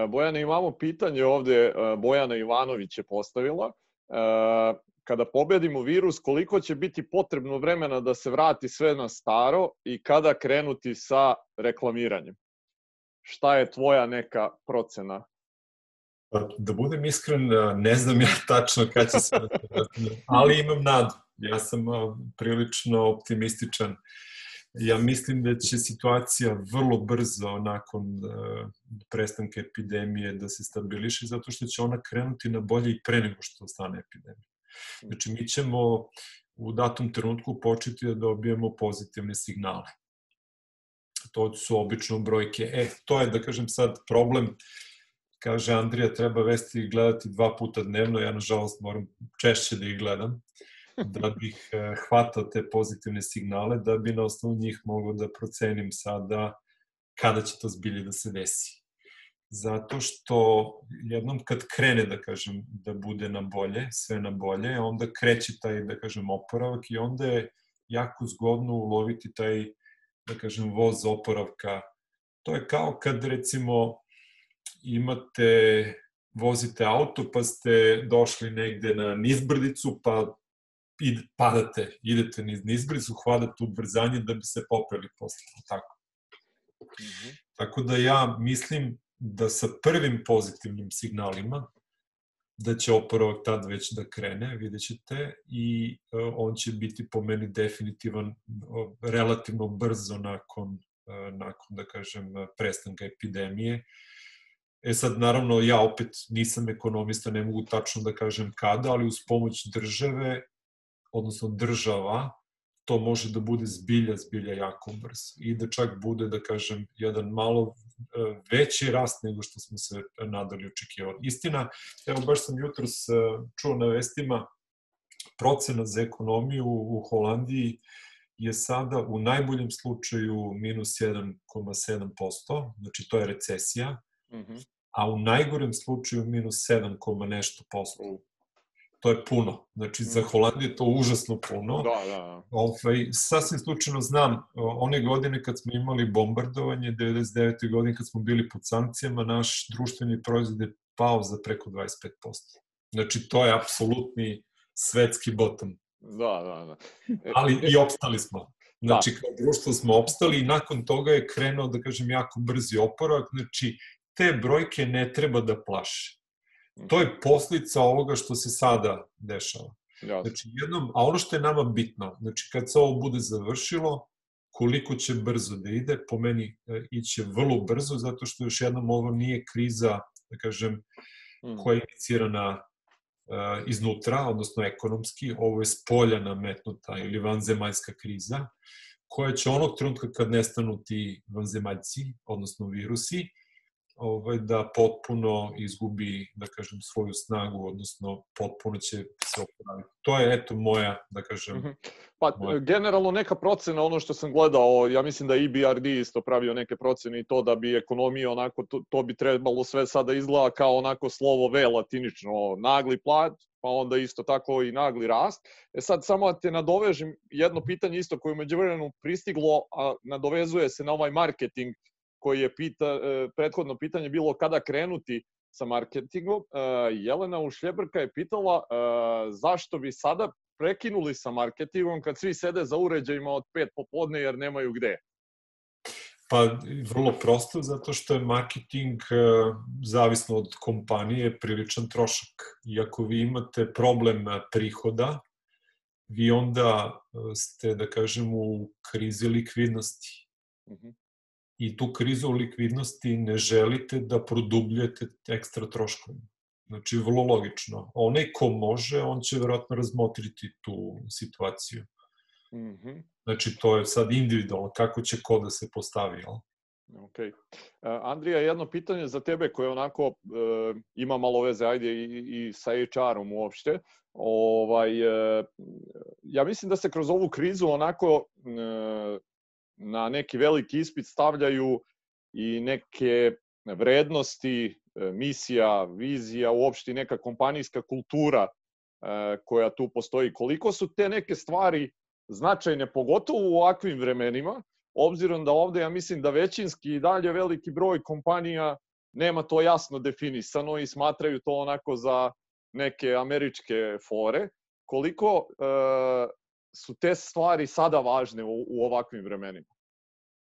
Bojana, imamo pitanje ovde, e, Bojana Ivanović je postavila. E, kada pobedimo virus, koliko će biti potrebno vremena da se vrati sve na staro i kada krenuti sa reklamiranjem? Šta je tvoja neka procena da budem iskren, ne znam ja tačno kada će se ali imam nadu. Ja sam prilično optimističan. Ja mislim da će situacija vrlo brzo nakon prestanka epidemije da se stabiliše, zato što će ona krenuti na bolje i pre nego što stane epidemija. Znači, mi ćemo u datom trenutku početi da dobijemo pozitivne signale. To su obično brojke. E, to je, da kažem sad, problem uh, kaže Andrija, treba vesti gledati dva puta dnevno, ja nažalost moram češće da ih gledam, da bih eh, hvatao te pozitivne signale, da bi na osnovu njih mogao da procenim sada kada će to zbilje da se desi. Zato što jednom kad krene, da kažem, da bude na bolje, sve na bolje, onda kreće taj, da kažem, oporavak i onda je jako zgodno uloviti taj, da kažem, voz oporavka. To je kao kad, recimo, imate, vozite auto pa ste došli negde na nizbrdicu pa id, padate, idete niz nizbrdicu, hvatate ubrzanje da bi se popeli posle, tako. Mm -hmm. Tako da ja mislim da sa prvim pozitivnim signalima da će oporavak tad već da krene, vidjet ćete, i uh, on će biti po meni definitivan uh, relativno brzo nakon, uh, nakon da kažem, prestanka epidemije. Uh, E sad, naravno, ja opet nisam ekonomista, ne mogu tačno da kažem kada, ali uz pomoć države, odnosno država, to može da bude zbilja, zbilja jako brz. I da čak bude, da kažem, jedan malo e, veći rast nego što smo se nadali očekivali. Istina, evo baš sam jutros e, čuo na vestima procena za ekonomiju u Holandiji je sada u najboljem slučaju minus 1,7%, znači to je recesija, -hmm. a u najgorem slučaju minus 7, nešto posto. To je puno. Znači, za mhm. Holandiju je to užasno puno. Da, da. da. Ovaj, sasvim slučajno znam, one godine kad smo imali bombardovanje, 99. godine kad smo bili pod sankcijama, naš društveni proizvod je pao za preko 25%. Znači, to je apsolutni svetski bottom. Da, da, da. E, Ali i opstali smo. Znači, da. kao društvo smo opstali i nakon toga je krenuo, da kažem, jako brzi oporavak. Znači, te brojke ne treba da plaše. To je poslica ovoga što se sada dešava. Jasne. Znači, jednom, a ono što je nama bitno, znači kad se ovo bude završilo, koliko će brzo da ide, po meni e, iće vrlo brzo, zato što još jednom ovo nije kriza, da kažem, mm. koja je inicirana uh, iznutra, odnosno ekonomski, ovo je spolja nametnuta ili vanzemaljska kriza, koja će onog trenutka kad nestanu ti vanzemaljci, odnosno virusi, ovaj, da potpuno izgubi, da kažem, svoju snagu, odnosno potpuno će se oporaviti. To je, eto, moja, da kažem... Mm -hmm. Pa, moja... generalno neka procena, ono što sam gledao, ja mislim da EBRD isto pravio neke procene i to da bi ekonomija onako, to, to bi trebalo sve sada izgleda kao onako slovo V latinično, nagli plat, pa onda isto tako i nagli rast. E sad samo da te nadovežem jedno pitanje isto koje umeđu vremenu pristiglo, a nadovezuje se na ovaj marketing koji je pita, e, prethodno pitanje bilo kada krenuti sa marketingom. E, Jelena Ušljebrka je pitala e, zašto bi sada prekinuli sa marketingom kad svi sede za uređajima od pet popodne jer nemaju gde. Pa, vrlo prosto, zato što je marketing, zavisno od kompanije, priličan trošak. I ako vi imate problem prihoda, vi onda ste, da kažem, u krizi likvidnosti. Uh mhm. I tu krizu u likvidnosti ne želite da produbljujete ekstra troškove. Znači, vrlo logično. Onaj ko može, on će verovatno razmotriti tu situaciju. Mm -hmm. Znači, to je sad individualno, kako će ko da se postavi, jel? Ok. Uh, Andrija, jedno pitanje za tebe koje onako uh, ima malo veze, ajde, i, i sa HR-om uopšte. Ovaj, uh, ja mislim da se kroz ovu krizu onako uh, na neki veliki ispit stavljaju i neke vrednosti, e, misija, vizija, uopšte neka kompanijska kultura e, koja tu postoji. Koliko su te neke stvari značajne, pogotovo u ovakvim vremenima, obzirom da ovde ja mislim da većinski i dalje veliki broj kompanija nema to jasno definisano i smatraju to onako za neke američke fore. Koliko e, su te stvari sada važne u, u ovakvim vremenima?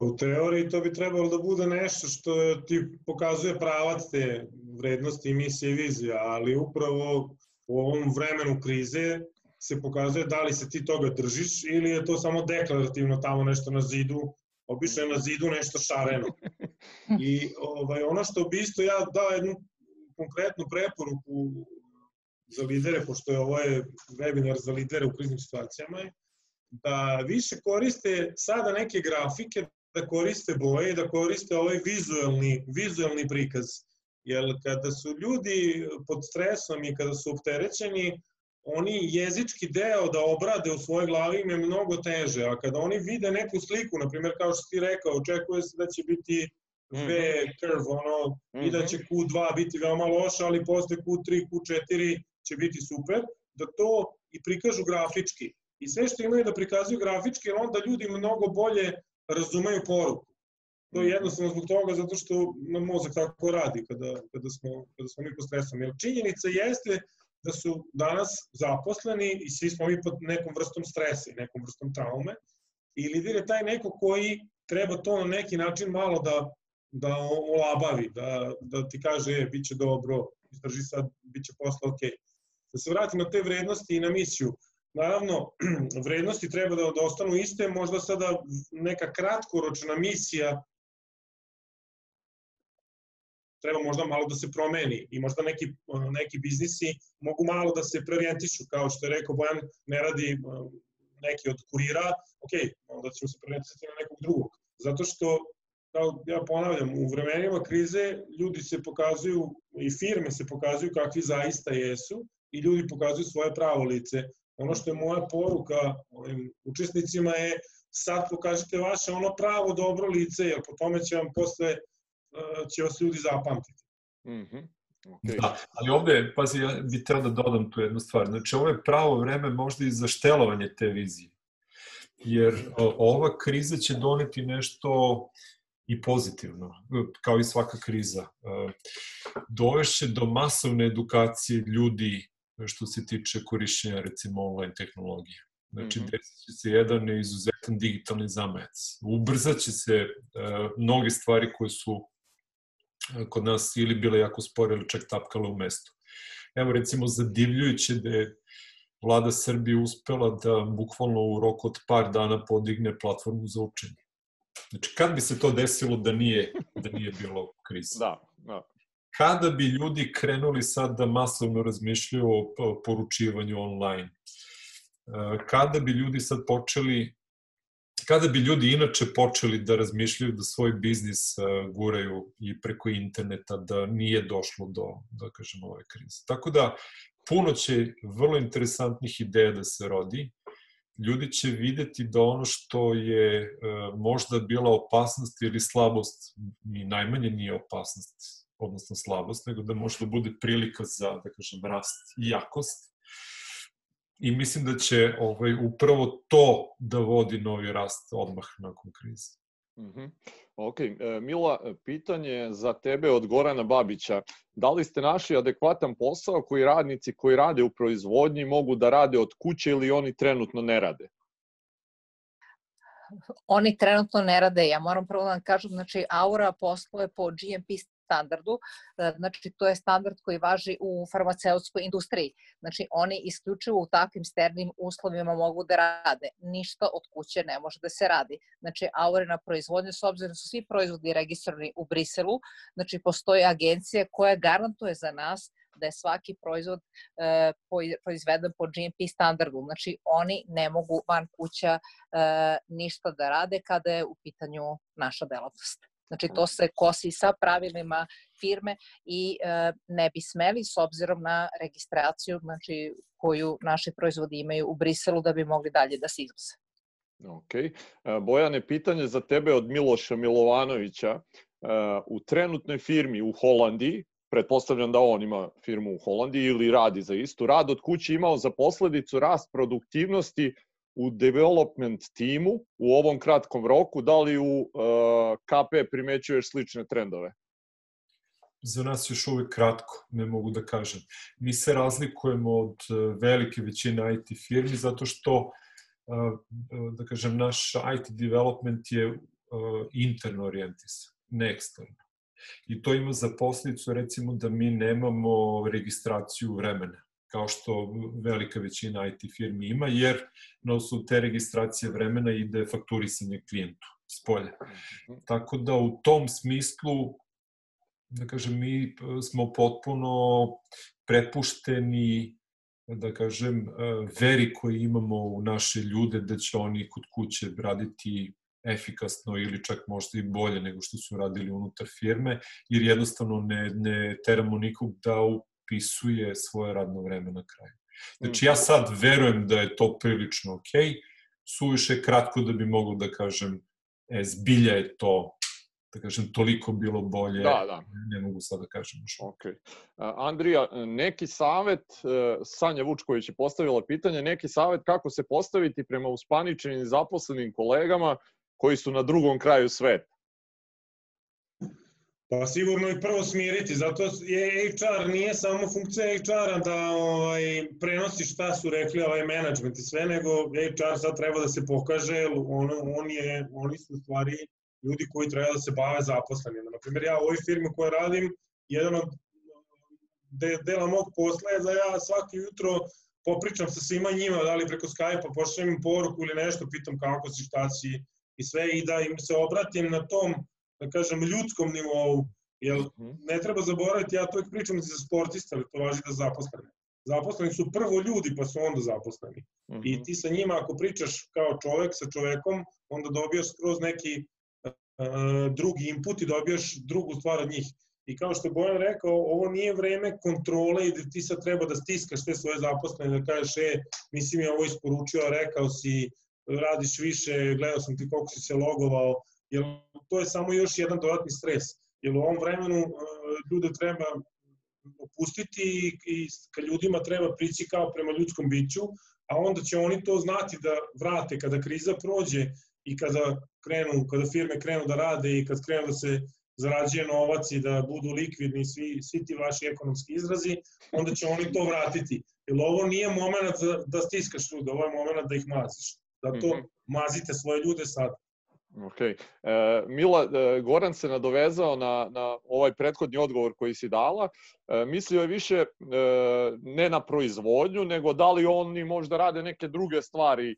U teoriji to bi trebalo da bude nešto što ti pokazuje pravac te vrednosti, misije i vizija, ali upravo u ovom vremenu krize se pokazuje da li se ti toga držiš ili je to samo deklarativno tamo nešto na zidu, obično je na zidu nešto šareno. I ovaj, ono što bi isto ja dao jednu konkretnu preporuku za lidere, pošto je ovo je webinar za lidere u kriznim situacijama, je da više koriste sada neke grafike da koriste boje i da koriste ovaj vizualni, vizualni prikaz. Jer kada su ljudi pod stresom i kada su opterećeni, oni jezički deo da obrade u svojoj glavi im je mnogo teže, a kada oni vide neku sliku, na primjer kao što ti rekao, očekuje se da će biti V mhm. curve, ono, mm -hmm. i da će mhm. Q2 biti veoma loša, ali posle Q3, Q4 će biti super, da to i prikažu grafički. I sve što imaju da prikazuju grafički, onda ljudi mnogo bolje razumeju poruku. To je mhm. jednostavno zbog toga zato što nam mozak tako radi kada, kada, smo, kada smo mi pod stresom. Jer činjenica jeste da su danas zaposleni i svi smo mi pod nekom vrstom stresa i nekom vrstom traume i lider je taj neko koji treba to na neki način malo da, da olabavi, da, da ti kaže, e, bit će dobro, izdrži sad, bit će posla ok. Da se vratim na te vrednosti i na misiju. Naravno, vrednosti treba da, da ostanu iste, možda sada neka kratkoročna misija treba možda malo da se promeni i možda neki, neki biznisi mogu malo da se preorijentišu, kao što je rekao Bojan, ne radi neki od kurira, ok, onda ćemo se preorijentisati na nekog drugog. Zato što, kao ja ponavljam, u vremenima krize ljudi se pokazuju i firme se pokazuju kakvi zaista jesu i ljudi pokazuju svoje pravo lice Ono što je moja poruka ovim učesnicima je sad pokažite vaše ono pravo dobro lice, jer po tome će vam posle e, će vas ljudi zapamtiti. Mm -hmm. Okay. Da, ali ovde, pazi, ja bih teo da dodam tu jednu stvar. Znači, ovo je pravo vreme možda i za štelovanje te vizije. Jer ova kriza će doneti nešto i pozitivno, kao i svaka kriza. E, dovešće do masovne edukacije ljudi što se tiče korišćenja recimo online tehnologije. Znači, mm -hmm. desit će se jedan izuzetan digitalni zamajac. Ubrzat će se uh, mnoge stvari koje su uh, kod nas ili bile jako spore ili čak tapkale u mestu. Evo, recimo, zadivljujuće da je vlada Srbije uspela da bukvalno u roku od par dana podigne platformu za učenje. Znači, kad bi se to desilo da nije, da nije bilo kriza? Da, da kada bi ljudi krenuli sad da masovno razmišljaju o poručivanju online? E, kada bi ljudi sad počeli kada bi ljudi inače počeli da razmišljaju da svoj biznis uh, guraju i preko interneta, da nije došlo do, da kažemo, ove krize. Tako da, puno će vrlo interesantnih ideja da se rodi. Ljudi će videti da ono što je uh, možda bila opasnost ili slabost, ni najmanje nije opasnost, odnosno slabost, nego da može da bude prilika za, da kažem, rast i jakost i mislim da će ovaj, upravo to da vodi novi rast odmah nakon krize. Mm -hmm. Ok, e, Mila, pitanje za tebe od Gorana Babića. Da li ste našli adekvatan posao koji radnici koji rade u proizvodnji mogu da rade od kuće ili oni trenutno ne rade? Oni trenutno ne rade. Ja moram prvo da vam kažem, znači Aura posluje po GMP standardu, e, znači to je standard koji važi u farmaceutskoj industriji. Znači oni isključivo u takvim sternim uslovima mogu da rade. Ništa od kuće ne može da se radi. Znači Aurina proizvodnja, s obzirom da su svi proizvodi registrovani u Briselu, znači postoji agencija koja garantuje za nas da je svaki proizvod e, proizveden po GMP standardu. Znači, oni ne mogu van kuća e, ništa da rade kada je u pitanju naša delatnost. Znači to se kosi sa pravilima firme i e, ne bi smeli s obzirom na registraciju znači, koju naši proizvodi imaju u Briselu da bi mogli dalje da se izvoze. Ok. E, Bojane, pitanje za tebe od Miloša Milovanovića. E, u trenutnoj firmi u Holandiji, pretpostavljam da on ima firmu u Holandiji ili radi za istu, rad od kuće imao za posledicu rast produktivnosti u development timu u ovom kratkom roku, da li u uh, KP primećuješ slične trendove? Za nas još uvek kratko, ne mogu da kažem. Mi se razlikujemo od uh, velike većine IT firmi zato što, uh, da kažem, naš IT development je interno orijentisan, ne eksterno. I to ima za posljedicu, recimo, da mi nemamo registraciju vremena kao što velika većina IT firmi ima, jer na osnovu te registracije vremena ide fakturisanje klijentu s polja. Mhm. Tako da u tom smislu, da kažem, mi smo potpuno prepušteni da kažem, veri koji imamo u naše ljude da će oni kod kuće raditi efikasno ili čak možda i bolje nego što su radili unutar firme, jer jednostavno ne, ne teramo nikog da upisuje svoje radno vreme na kraju. Znači ja sad verujem da je to prilično ok, suviše kratko da bi moglo da kažem, e, zbilja je to da kažem, toliko bilo bolje, da, da. ne mogu sad da kažem još. Ok. Andrija, neki savet, e, Sanja Vučković je postavila pitanje, neki savet kako se postaviti prema uspaničenim zaposlenim kolegama koji su na drugom kraju sveta? Pa sigurno i prvo smiriti, zato je HR nije samo funkcija HR-a da ovaj, prenosi šta su rekli ovaj management i sve, nego HR sad treba da se pokaže, on, on je, oni su u stvari ljudi koji treba da se bave zaposlenima. Naprimjer, ja u ovoj firmi koja radim, jedan od de, dela mog posla je da ja svaki jutro popričam sa svima njima, da li preko Skype-a pošljem im poruku ili nešto, pitam kako si, šta si i sve i da im se obratim na tom da kažem, ljudskom nivou, jer mhm. ne treba zaboraviti, ja to uvijek pričam za sportista, ali to važi da zaposlene. Zaposleni su prvo ljudi, pa su onda zaposleni. Mm -hmm. I mhm. ti sa njima, ako pričaš kao čovek sa čovekom, onda dobijaš skroz neki uh, drugi input i dobijaš drugu stvar od njih. I kao što je Bojan rekao, ovo nije vreme kontrole i da ti sad treba da stiskaš te svoje zaposlene, da kažeš, e, nisi mi ovo isporučio, rekao si, radiš više, gledao sam ti koliko si se logovao, jer to je samo još jedan dodatni stres. Jer u ovom vremenu e, ljude treba opustiti i ka ljudima treba prići kao prema ljudskom biću, a onda će oni to znati da vrate kada kriza prođe i kada krenu, kada firme krenu da rade i kad krenu da se zarađuje novac i da budu likvidni svi, svi ti vaši ekonomski izrazi, onda će oni to vratiti. Jer ovo nije moment da, da stiskaš ljude, ovo je moment da ih maziš. Zato mm -hmm. mazite svoje ljude sad. Ok. E, Mila, e, Goran se nadovezao na, na ovaj prethodni odgovor koji si dala. E, mislio je više e, ne na proizvodnju, nego da li oni možda rade neke druge stvari, e,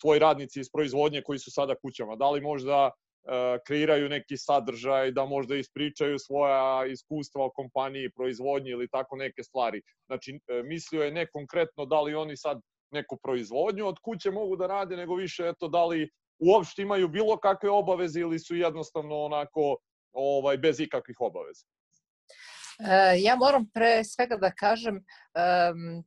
tvoji radnici iz proizvodnje koji su sada kućama. Da li možda e, kreiraju neki sadržaj, da možda ispričaju svoja iskustva o kompaniji, proizvodnji ili tako neke stvari. Znači, e, mislio je ne konkretno da li oni sad neku proizvodnju od kuće mogu da rade, nego više eto da li uopšte imaju bilo kakve obaveze ili su jednostavno onako ovaj bez ikakvih obaveza? E, ja moram pre svega da kažem um,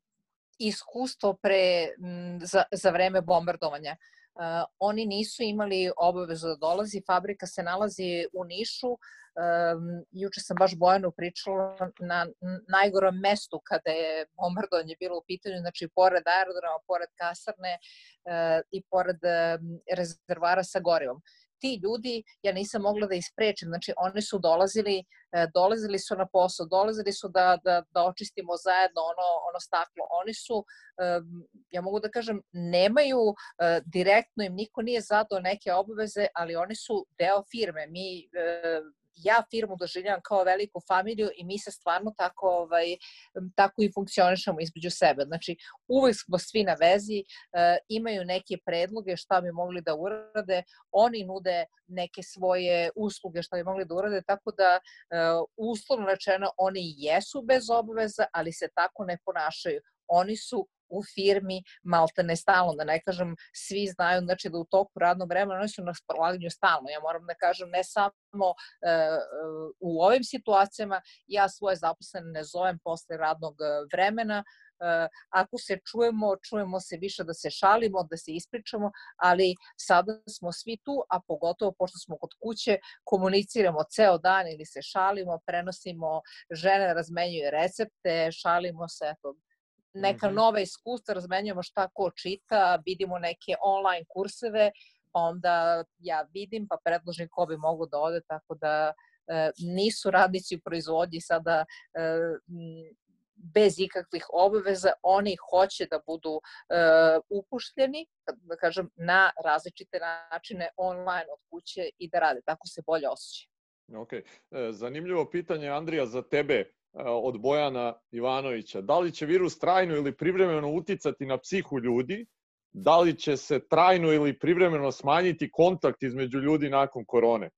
iskustvo pre, m, za, za vreme bombardovanja. Uh, oni nisu imali obavezu da dolazi, fabrika se nalazi u Nišu, um, juče sam baš Bojanu pričala na najgorom mestu kada je bombardovanje bilo u pitanju, znači pored aerodroma, pored kasarne uh, i pored um, rezervara sa gorivom ti ljudi ja nisam mogla da isprečim, znači oni su dolazili, e, dolazili su na posao, dolazili su da, da, da očistimo zajedno ono, ono staklo. Oni su, ja mogu da kažem, nemaju e, direktno im niko nije zadao neke obaveze, ali oni su deo firme. Mi e, ja firmu doživljavam kao veliku familiju i mi se stvarno tako, ovaj, tako i funkcionišemo između sebe. Znači, uvek smo svi na vezi, e, imaju neke predloge šta bi mogli da urade, oni nude neke svoje usluge šta bi mogli da urade, tako da e, uslovno rečeno oni jesu bez obaveza, ali se tako ne ponašaju. Oni su u firmi maltene stalno, da ne kažem svi znaju znači da u toku radnog vremena oni su na spolaganju stalno. Ja moram da kažem ne samo e, e, u ovim situacijama, ja svoje zaposlene ne zovem posle radnog e, vremena, Uh, ako se čujemo, čujemo se više da se šalimo, da se ispričamo, ali sada smo svi tu, a pogotovo pošto smo kod kuće, komuniciramo ceo dan ili se šalimo, prenosimo, žene razmenjuju recepte, šalimo se, eto, neka -hmm. nova iskustva, razmenjujemo šta ko čita, vidimo neke online kurseve, pa onda ja vidim, pa predložim ko bi mogu da ode, tako da e, nisu radnici u proizvodnji sada e, bez ikakvih obaveza, oni hoće da budu e, upuštljeni, da kažem, na različite načine online od kuće i da rade, tako se bolje osjećaju. Ok, e, zanimljivo pitanje Andrija za tebe od Bojana Ivanovića. Da li će virus trajno ili privremeno uticati na psihu ljudi? Da li će se trajno ili privremeno smanjiti kontakt između ljudi nakon korone?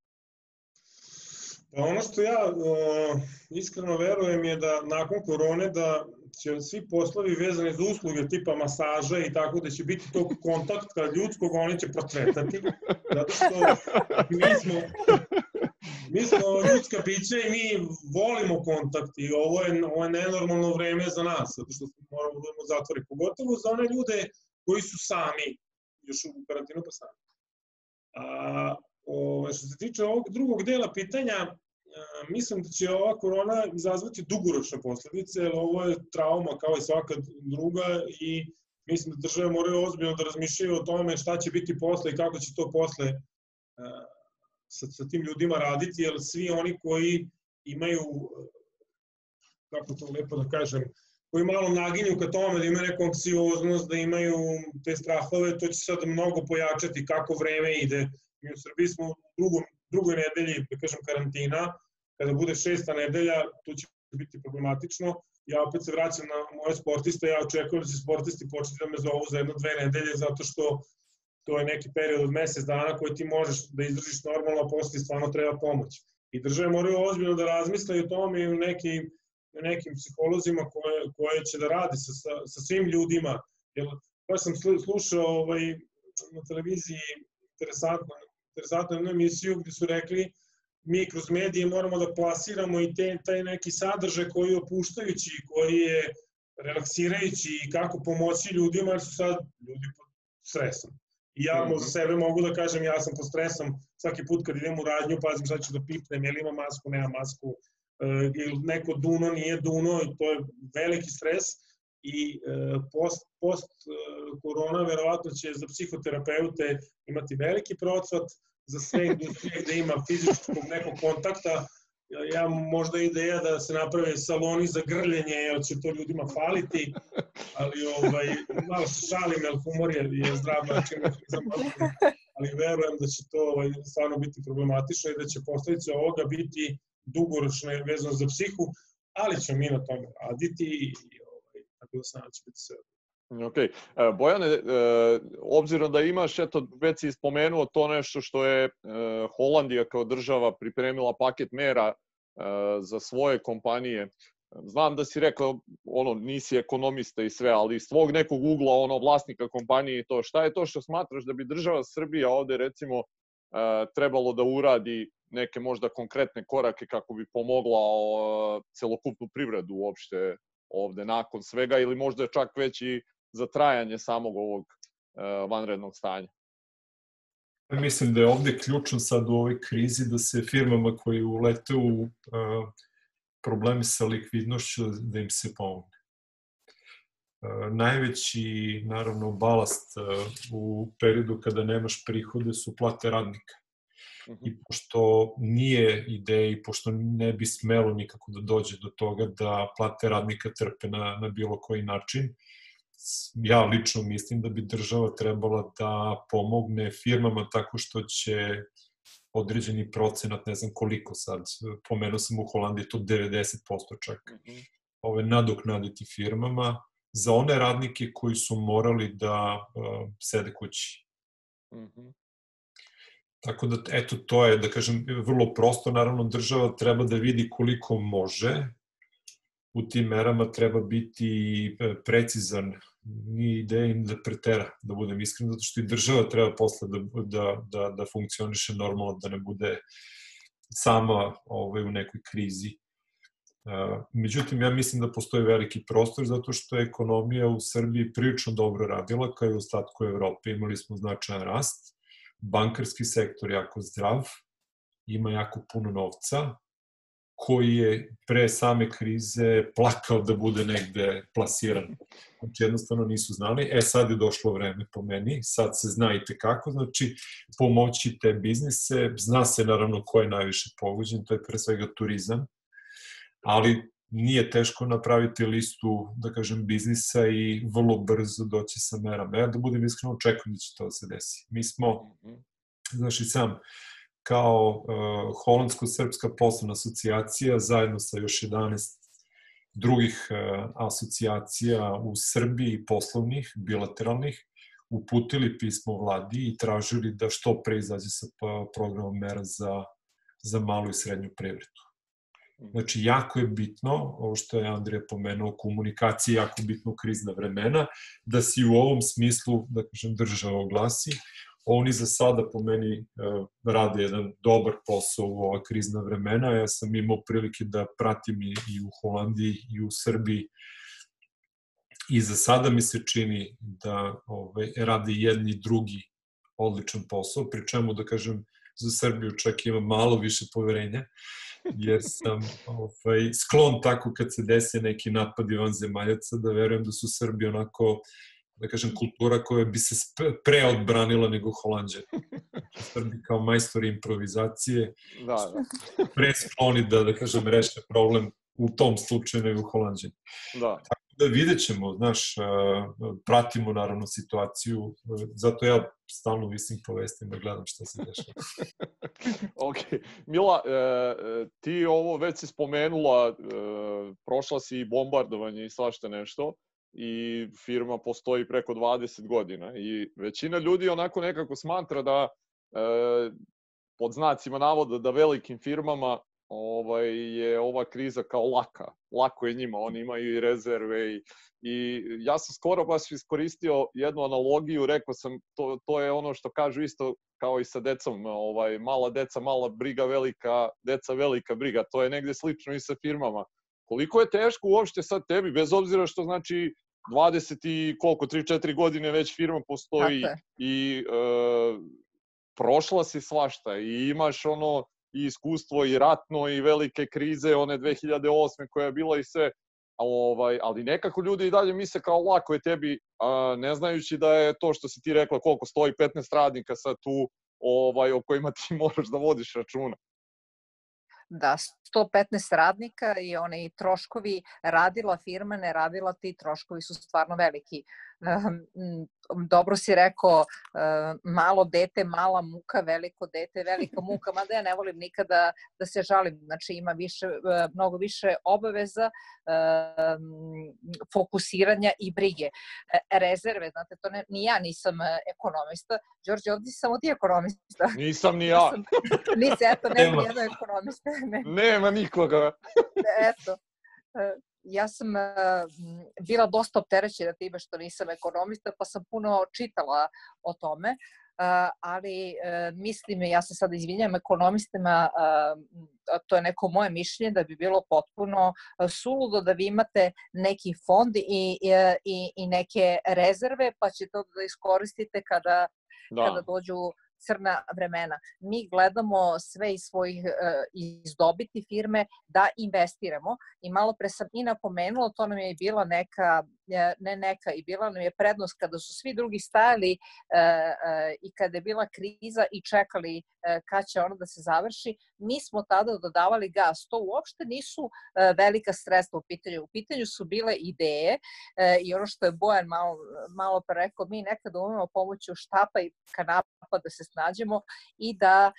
Pa ono što ja uh, iskreno verujem je da nakon korone da će svi poslovi vezani za usluge tipa masaža i tako da će biti tog kontakta ljudskog, oni će procvetati. Zato što mi smo, mi smo ljudska bića i mi volimo kontakt i ovo je, ovo je nenormalno vreme za nas, zato što moramo da zatvori, pogotovo za one ljude koji su sami, još u karantinu pa sami. A, o, što se tiče ovog drugog dela pitanja, a, mislim da će ova korona izazvati dugoročne posledice, jer ovo je trauma kao i svaka druga i mislim da države moraju ozbiljno da razmišljaju o tome šta će biti posle i kako će to posle sa, sa tim ljudima raditi, jer svi oni koji imaju, kako to lepo da kažem, koji malo naginju ka tome, da imaju neku anksioznost, da imaju te strahove, to će sad mnogo pojačati kako vreme ide. Mi u Srbiji smo u drugom, drugoj nedelji, da kažem, karantina, kada bude šesta nedelja, to će biti problematično. Ja opet se vraćam na moje sportiste, ja očekujem da će sportisti početi da me zovu za jedno, dve nedelje, zato što to je neki period od mesec dana koji ti možeš da izdržiš normalno, a posle stvarno treba pomoć. I države moraju ozbiljno da razmisle o tome i u nekim, nekim psiholozima koje, koje će da radi sa, sa, sa svim ljudima. Jer, baš sam slušao ovaj, na televiziji interesantno, interesantnu jednu emisiju gde su rekli mi kroz medije moramo da plasiramo i te, taj neki sadržaj koji je opuštajući, koji je relaksirajući i kako pomoći ljudima, jer su sad ljudi pod stresom. Ja mm -hmm. sebe mogu da kažem, ja sam pod stresom svaki put kad idem u radnju, pazim šta ću da pipnem, je li ima masku, nema masku, ili neko duno, nije duno, i to je veliki stres. I uh, post, post uh, korona verovatno će za psihoterapeute imati veliki procvat, za sve industrije gde ima fizičkog nekog kontakta, ja možda ideja da se naprave saloni za grljenje, jer će to ljudima faliti, ali ovaj, malo šalim, jer humor je, je zdrav način ali verujem da će to ovaj, stvarno biti problematično i da će posledice ovoga biti dugoročne vezano za psihu, ali ćemo mi na tome raditi i ovaj, tako da sam da će biti sve. Ok. E, Bojane, e, obzirom da imaš, eto, već si spomenuo to nešto što je e, Holandija kao država pripremila paket mera za svoje kompanije znam da si rekao, ono, nisi ekonomista i sve, ali iz tvog nekog ugla, ono, vlasnika kompanije i to, šta je to što smatraš da bi država Srbija ovde, recimo, trebalo da uradi neke možda konkretne korake kako bi pomogla celokupnu privredu uopšte ovde nakon svega ili možda čak već i za trajanje samog ovog vanrednog stanja? Mislim da je ovde ključno sad u ovoj krizi da se firmama koji ulete u uh, problemi sa likvidnošću da im se pomogne. Uh, najveći, naravno, balast u periodu kada nemaš prihode su plate radnika. Mhm. I pošto nije ideja i pošto ne bi smelo nikako da dođe do toga da plate radnika trpe na, na bilo koji način, uh, ja lično mislim da bi država trebala da pomogne firmama tako što će određeni procenat, ne znam koliko sad, pomenuo sam u Holandiji to 90% čak, mm -hmm. ove nadoknaditi firmama za one radnike koji su morali da uh, sede kući. Mm -hmm. Tako da, eto, to je, da kažem, vrlo prosto. Naravno, država treba da vidi koliko može, u tim merama treba biti e, precizan ni ideja da pretera, da budem iskren, zato što i država treba posle da, da, da, da funkcioniše normalno, da ne bude sama ovaj, u nekoj krizi. Uh, međutim, ja mislim da postoji veliki prostor zato što je ekonomija u Srbiji prilično dobro radila, kao i u ostatku Evrope. Imali smo značajan rast, bankarski sektor jako zdrav, ima jako puno novca, koji je pre same krize plakao da bude negde plasiran. Znači jednostavno nisu znali. E sad je došlo vreme po meni, sad se zna i tekako, znači pomoći te biznise, zna se naravno ko je najviše pogođen, to je pre svega turizam, ali nije teško napraviti listu, da kažem, biznisa i vrlo brzo doći sa merama. Ja da budem iskreno očekujem da će to da se desi. Mi smo, mhm. znaš i sam, kao uh, Holandsko-Srpska poslovna asocijacija zajedno sa još 11 drugih uh, asocijacija u Srbiji poslovnih, bilateralnih, uputili pismo vladi i tražili da što pre izađe sa programom mera za, za malu i srednju privredu. Znači, jako je bitno, ovo što je Andrija pomenuo, komunikacija jako bitno u krizna vremena, da si u ovom smislu, da kažem, država oglasi, Oni za sada po meni e, rade jedan dobar posao u ova krizna vremena. Ja sam imao prilike da pratim i, i u Holandiji i u Srbiji i za sada mi se čini da ovaj, rade jedni drugi odličan posao, pri čemu da kažem za Srbiju čak imam malo više poverenja, jer sam ovaj, sklon tako kad se dese neki napadi van zemaljaca da verujem da su Srbi onako da kažem, kultura koja bi se pre odbranila nego Holandže. Znači, Srbi kao majstori improvizacije da, da. pre skloni da, da kažem, reše problem u tom slučaju nego Holandže. Da. Tako da vidjet ćemo, znaš, pratimo naravno situaciju, zato ja stalno visim po vestima i gledam šta se dešava. ok. Mila, e, e, ti ovo već si spomenula, e, prošla si i bombardovanje i svašta nešto i firma postoji preko 20 godina i većina ljudi onako nekako smatra da e, pod znacima navoda da velikim firmama ovaj, je ova kriza kao laka. Lako je njima, oni imaju i rezerve i, i ja sam skoro baš iskoristio jednu analogiju, rekao sam to, to je ono što kažu isto kao i sa decom, ovaj, mala deca, mala briga, velika deca, velika briga. To je negde slično i sa firmama. Koliko je teško uopšte sad tebi, bez obzira što znači 20 i koliko, 3-4 godine već firma postoji i e, prošla si svašta i imaš ono i iskustvo i ratno i velike krize, one 2008. koja je bila i sve, ovaj, ali nekako ljudi i dalje misle kao lako je tebi, a, ne znajući da je to što si ti rekla koliko stoji 15 radnika sad tu ovaj, o kojima ti moraš da vodiš računa da 115 radnika i oni troškovi radila firma, ne radila, ti troškovi su stvarno veliki. Dobro si rekao, ehm, malo dete, mala muka, veliko dete, velika muka, mada ja ne volim nikada da se žalim, znači ima više, e, mnogo više obaveza, ehm, fokusiranja i brige. E, rezerve, znate, to ne, ni ja nisam e, ekonomista, Đorđe, ovdje si samo ti ekonomista. Nisam ni ja. Nisi, eto, nema nijedno ekonomista. Ne. Nema nikoga. Eto, ja sam bila dosta opterećena time što nisam ekonomista, pa sam puno čitala o tome, ali mislim, ja se sada izvinjam ekonomistima, to je neko moje mišljenje da bi bilo potpuno suludo da vi imate neki fond i, i, i neke rezerve, pa ćete to da iskoristite kada, da. kada dođu crna vremena. Mi gledamo sve iz svojih iz dobiti firme da investiramo i malo pre sam i napomenula, to nam je bila neka ne neka i bila nam je prednost kada su svi drugi stajali e, e, i kada je bila kriza i čekali e, kad će ono da se završi, mi smo tada dodavali gas. To uopšte nisu velika sredstva u pitanju. U pitanju su bile ideje i ono što je Bojan malo, malo pre rekao, mi nekada umemo pomoću štapa i kanapa da se snađemo i da,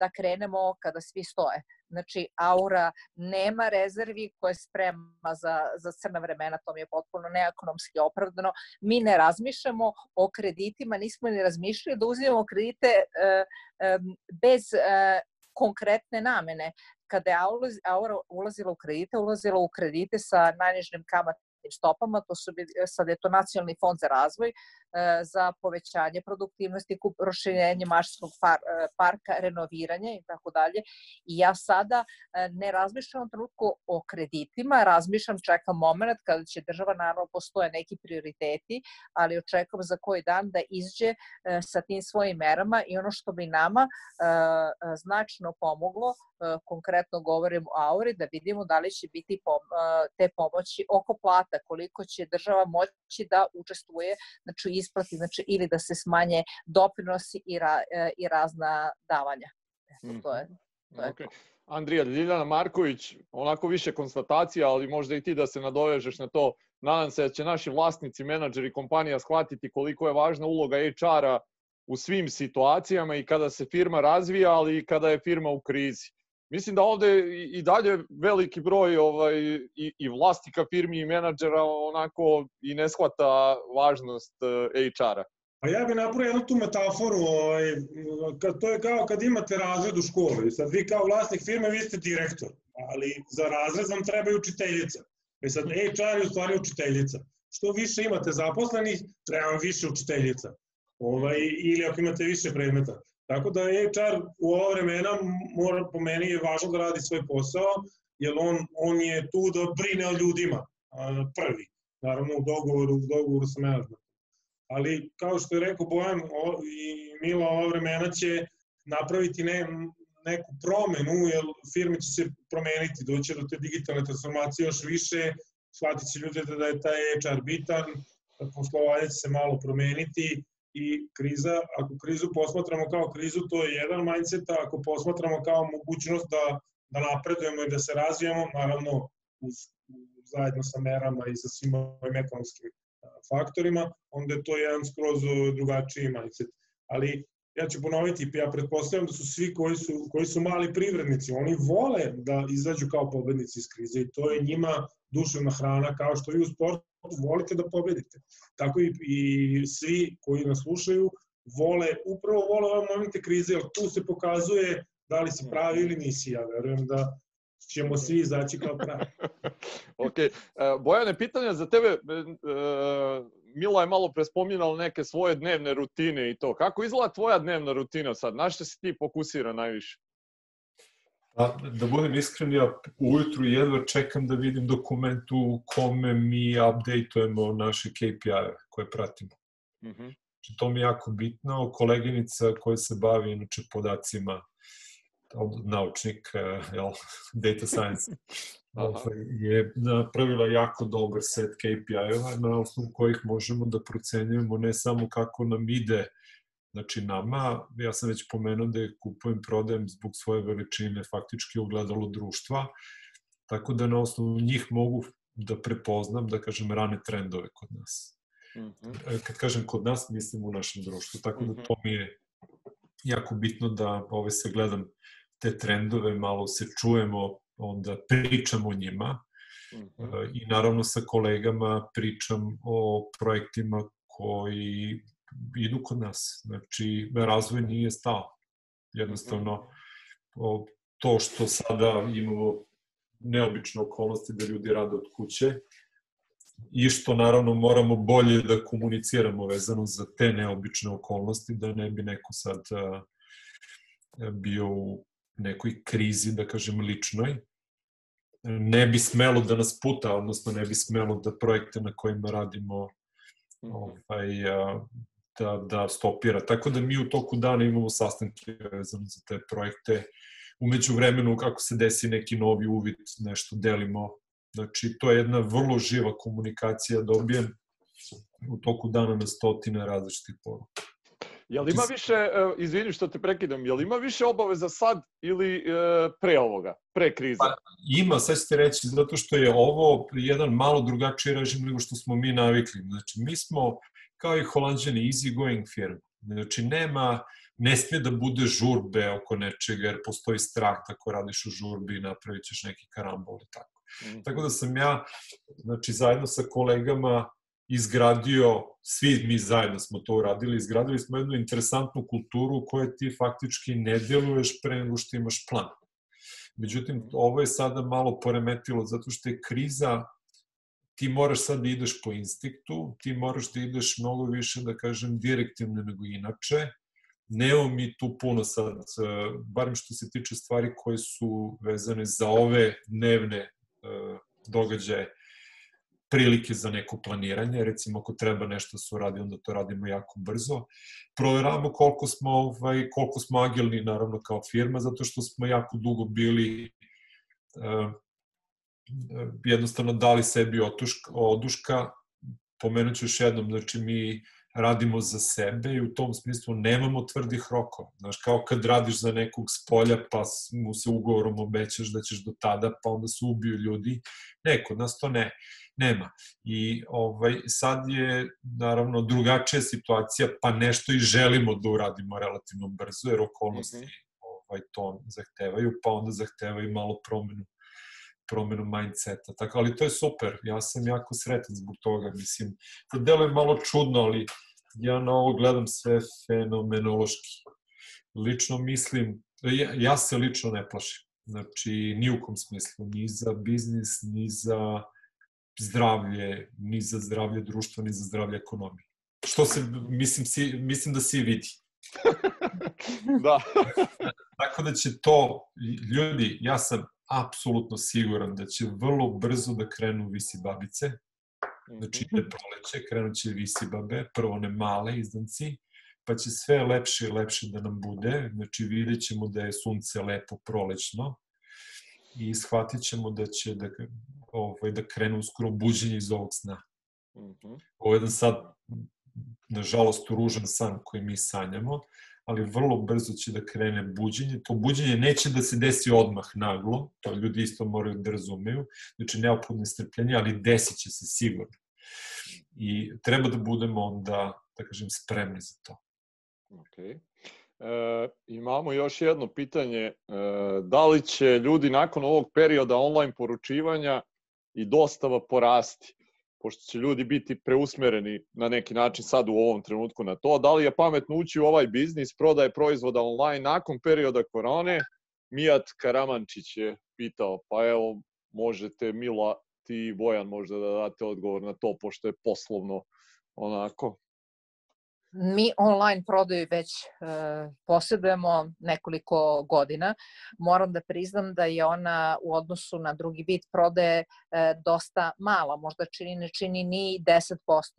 da krenemo kada svi stoje. Znači, aura nema rezervi koje sprema za, za crna vremena, to mi je potpuno neekonomski opravdano. Mi ne razmišljamo o kreditima, nismo ni razmišljali da uzimamo kredite e, e, bez e, konkretne namene. Kada je Aura ulazila u kredite, ulazila u kredite sa najnižnim kamatnim stopama, to su, sad je to Nacionalni fond za razvoj, E, za povećanje produktivnosti, proširenje mašinskog e, parka, renoviranje i tako dalje. I ja sada e, ne razmišljam u trenutku o kreditima, razmišljam, čekam moment kada će država, naravno, postoje neki prioriteti, ali očekam za koji dan da izđe sa tim svojim merama i ono što bi nama značno pomoglo, konkretno govorim o Auri, da vidimo da li će biti te pomoći oko plata, koliko će država moći da učestvuje, znači isplati, znači ili da se smanje doprinosi i, ra, e, i razna davanja. Eto, to je, to je okay. Andrija Ljiljana Marković, onako više konstatacija, ali možda i ti da se nadovežeš na to. Nadam se da će naši vlasnici, menadžeri kompanija shvatiti koliko je važna uloga HR-a u svim situacijama i kada se firma razvija, ali i kada je firma u krizi. Mislim da ovde i dalje veliki broj ovaj, i, i vlasnika firmi i menadžera onako i ne shvata važnost eh, HR-a. Pa ja bih napravio jednu tu metaforu, ovaj, kad, to je kao kad imate razred u školi, sad vi kao vlasnik firme, vi ste direktor, ali za razred vam treba i učiteljica. E sad, HR je u stvari učiteljica. Što više imate zaposlenih, treba vam više učiteljica. Ovaj, ili ako imate više predmeta. Tako da HR u ova vremena mora, po meni je važno da radi svoj posao, jer on, on je tu da brine o ljudima prvi, naravno u dogovoru, u dogovoru sa menadžmentom. Ali, kao što je rekao Bojan o, i Mila, ova vremena će napraviti ne, neku promenu, jer firme će se promeniti, doće do te digitalne transformacije još više, shvatit će ljude da je taj HR bitan, poslovanje će se malo promeniti, i kriza, ako krizu posmatramo kao krizu, to je jedan mindset, a ako posmatramo kao mogućnost da, da napredujemo i da se razvijamo, naravno uz, zajedno sa merama i sa svim ovim ekonomskim faktorima, onda je to jedan skroz drugačiji mindset. Ali ja ću ponoviti, ja pretpostavljam da su svi koji su, koji su mali privrednici, oni vole da izađu kao pobednici iz krize i to je njima duševna hrana, kao što i u sportu volite da pobedite. Tako i, i svi koji nas slušaju vole, upravo vole ove momente krize, jer tu se pokazuje da li si pravi ili nisi. Ja verujem da ćemo svi izaći kao pravi. ok. E, Bojane, pitanja za tebe. Mila je malo prespominala neke svoje dnevne rutine i to. Kako izgleda tvoja dnevna rutina sad? Na što se ti fokusira najviše? Pa, da budem iskren, ja ujutru jedva čekam da vidim dokument u kome mi updateujemo naše KPI-eve koje pratimo. Mm -hmm. To mi je jako bitno. Koleginica koja se bavi inače podacima naučnik, jel, data science, ovaj, je napravila jako dobar set KPI-eva na osnovu kojih možemo da procenjujemo ne samo kako nam ide Znači nama, ja sam već pomenuo da je kupujem, prodajem zbog svoje veličine faktički ogledalo društva, tako da na osnovu njih mogu da prepoznam, da kažem, rane trendove kod nas. Mm -hmm. Kad kažem kod nas, mislim u našem društvu, tako da mhm. to mi je jako bitno da ove se gledam te trendove, malo se čujemo, onda pričam o njima mm -hmm. i naravno sa kolegama pričam o projektima koji idu kod nas. Znači, razvoj nije stao. Jednostavno, to što sada imamo neobične okolnosti da ljudi rade od kuće i što naravno moramo bolje da komuniciramo vezano za te neobične okolnosti, da ne bi neko sad bio u nekoj krizi, da kažem, ličnoj. Ne bi smelo da nas puta, odnosno ne bi smelo da projekte na kojima radimo mhm. ovaj, da, da stopira. Tako da mi u toku dana imamo sastanke vezano za te projekte. Umeđu vremenu, kako se desi neki novi uvid, nešto delimo. Znači, to je jedna vrlo živa komunikacija, dobijem u toku dana na stotine različitih poruka. Jel ima više, e, izvini što te prekidam, jel ima više obaveza sad ili e, pre ovoga, pre krize? Pa, ima, sad ćete reći, zato što je ovo jedan malo drugačiji režim nego što smo mi navikli. Znači, mi smo, kao i holandžani, easy going firm. Znači, nema, ne smije da bude žurbe oko nečega, jer postoji strah tako radiš u žurbi i napravit ćeš neki karambol i tako. Mm. Tako da sam ja, znači, zajedno sa kolegama izgradio, svi mi zajedno smo to uradili, izgradili smo jednu interesantnu kulturu u kojoj ti faktički ne deluješ pre nego što imaš plan. Međutim, ovo je sada malo poremetilo zato što je kriza ti moraš sad da ideš po instinktu, ti moraš da ideš mnogo više, da kažem, direktivno nego inače. Nemo mi tu puno sad, barim što se tiče stvari koje su vezane za ove dnevne e, događaje, prilike za neko planiranje, recimo ako treba nešto da se uradi, onda to radimo jako brzo. Proveravamo koliko smo, ovaj, koliko smo agilni, naravno, kao firma, zato što smo jako dugo bili uh, jednostavno dali sebi otuška, oduška. Pomenut ću još jednom, znači mi radimo za sebe i u tom smislu nemamo tvrdih rokova. Znaš, kao kad radiš za nekog s polja pa mu se ugovorom obećaš da ćeš do tada, pa onda se ubiju ljudi. Ne, kod nas to ne, nema. I ovaj, sad je naravno drugačija situacija, pa nešto i želimo da uradimo relativno brzo, jer okolnosti mm -hmm. ovaj, to zahtevaju, pa onda zahtevaju malo promenu promenu mindseta. Tako, ali to je super, ja sam jako sretan zbog toga, mislim, to delo je malo čudno, ali ja na ovo gledam sve fenomenološki. Lično mislim, ja, ja se lično ne plašim. Znači, ni u kom smislu, ni za biznis, ni za zdravlje, ni za zdravlje društva, ni za zdravlje ekonomije. Što se, mislim, si, mislim da si vidi. da. Tako da će to, ljudi, ja sam apsolutno siguran da će vrlo brzo da krenu visi babice, Znači, ide proleće, krenut će visi babe, prvo one male izdanci, pa će sve lepše i lepše da nam bude. Znači, vidjet ćemo da je sunce lepo prolećno i shvatit ćemo da će da, ovaj, da krenu uskoro buđenje iz ovog sna. Ovo je jedan sad, nažalost, ružan san koji mi sanjamo, ali vrlo brzo će da krene buđenje. To buđenje neće da se desi odmah naglo, to ljudi isto moraju da razumeju, znači neophodno je strpljenje, ali desit će se sigurno. I treba da budemo onda, da kažem, spremni za to. Ok. E, imamo još jedno pitanje. E, da li će ljudi nakon ovog perioda online poručivanja i dostava porasti? Pošto će ljudi biti preusmereni na neki način sad u ovom trenutku na to, da li je pametno ući u ovaj biznis prodaje proizvoda online nakon perioda korone? Mijat Karamančić je pitao, pa evo, možete Mila, ti Bojan možda da date odgovor na to, pošto je poslovno onako Mi online prodaju već e, posjedujemo nekoliko godina. Moram da priznam da je ona u odnosu na drugi vid prodaje e, dosta mala, možda čini ne čini ni 10%.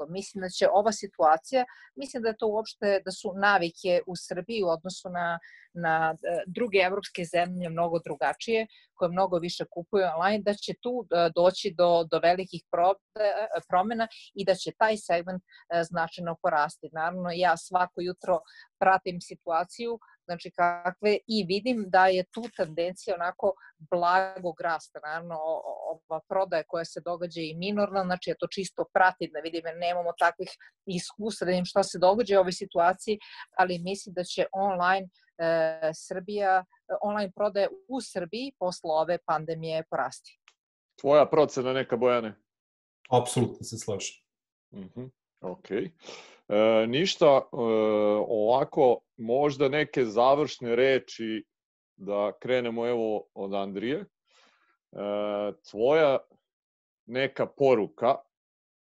Mislim da će ova situacija, mislim da je to uopšte da su navike u Srbiji u odnosu na na e, druge evropske zemlje mnogo drugačije, koje mnogo više kupuju online, da će tu doći do, do velikih promena i da će taj segment značajno porasti. Naravno, ja svako jutro pratim situaciju, znači kakve i vidim da je tu tendencija onako blagog rasta. Naravno, ova prodaja koja se događa i minorna, znači ja to čisto pratim da vidim, nemamo takvih iskustva da vidim šta se događa u ovoj situaciji, ali mislim da će online e, Srbija, online prodaje u Srbiji posle ove pandemije porasti. Tvoja procena neka, Bojane? Apsolutno se slažem. Mm -hmm. Ok. E, ništa, e, ovako, možda neke završne reči da krenemo evo od Andrije. tvoja neka poruka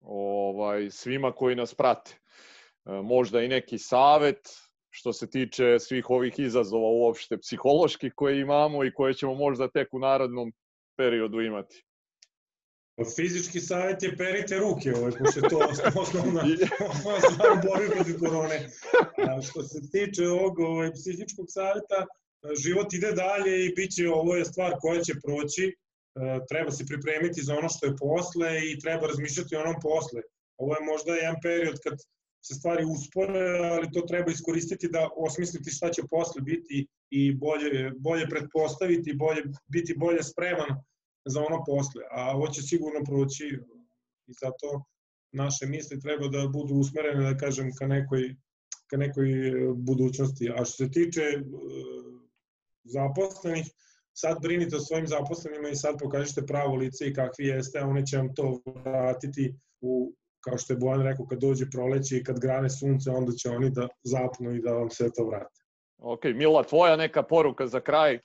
ovaj, svima koji nas prate. Možda i neki savet što se tiče svih ovih izazova uopšte psiholoških koje imamo i koje ćemo možda tek u narodnom periodu imati. Pa fizički savjet je perite ruke, ovaj, pošto je to osnovna, stvar borbi protiv korone. A što se tiče ovog ovaj, psihičkog savjeta, život ide dalje i bit će, ovo je stvar koja će proći, e, treba se pripremiti za ono što je posle i treba razmišljati o onom posle. Ovo je možda jedan period kad se stvari uspore, ali to treba iskoristiti da osmisliti šta će posle biti i bolje, bolje pretpostaviti, bolje, biti bolje spreman za ono posle. A ovo će sigurno proći i zato naše misli treba da budu usmerene, da kažem, ka nekoj, ka nekoj budućnosti. A što se tiče uh, zaposlenih, sad brinite o svojim zaposlenima i sad pokažite pravo lice i kakvi jeste, a oni će vam to vratiti u, kao što je Bojan rekao, kad dođe proleće i kad grane sunce, onda će oni da zapnu i da vam sve to vrate. Ok, Mila, tvoja neka poruka za kraj?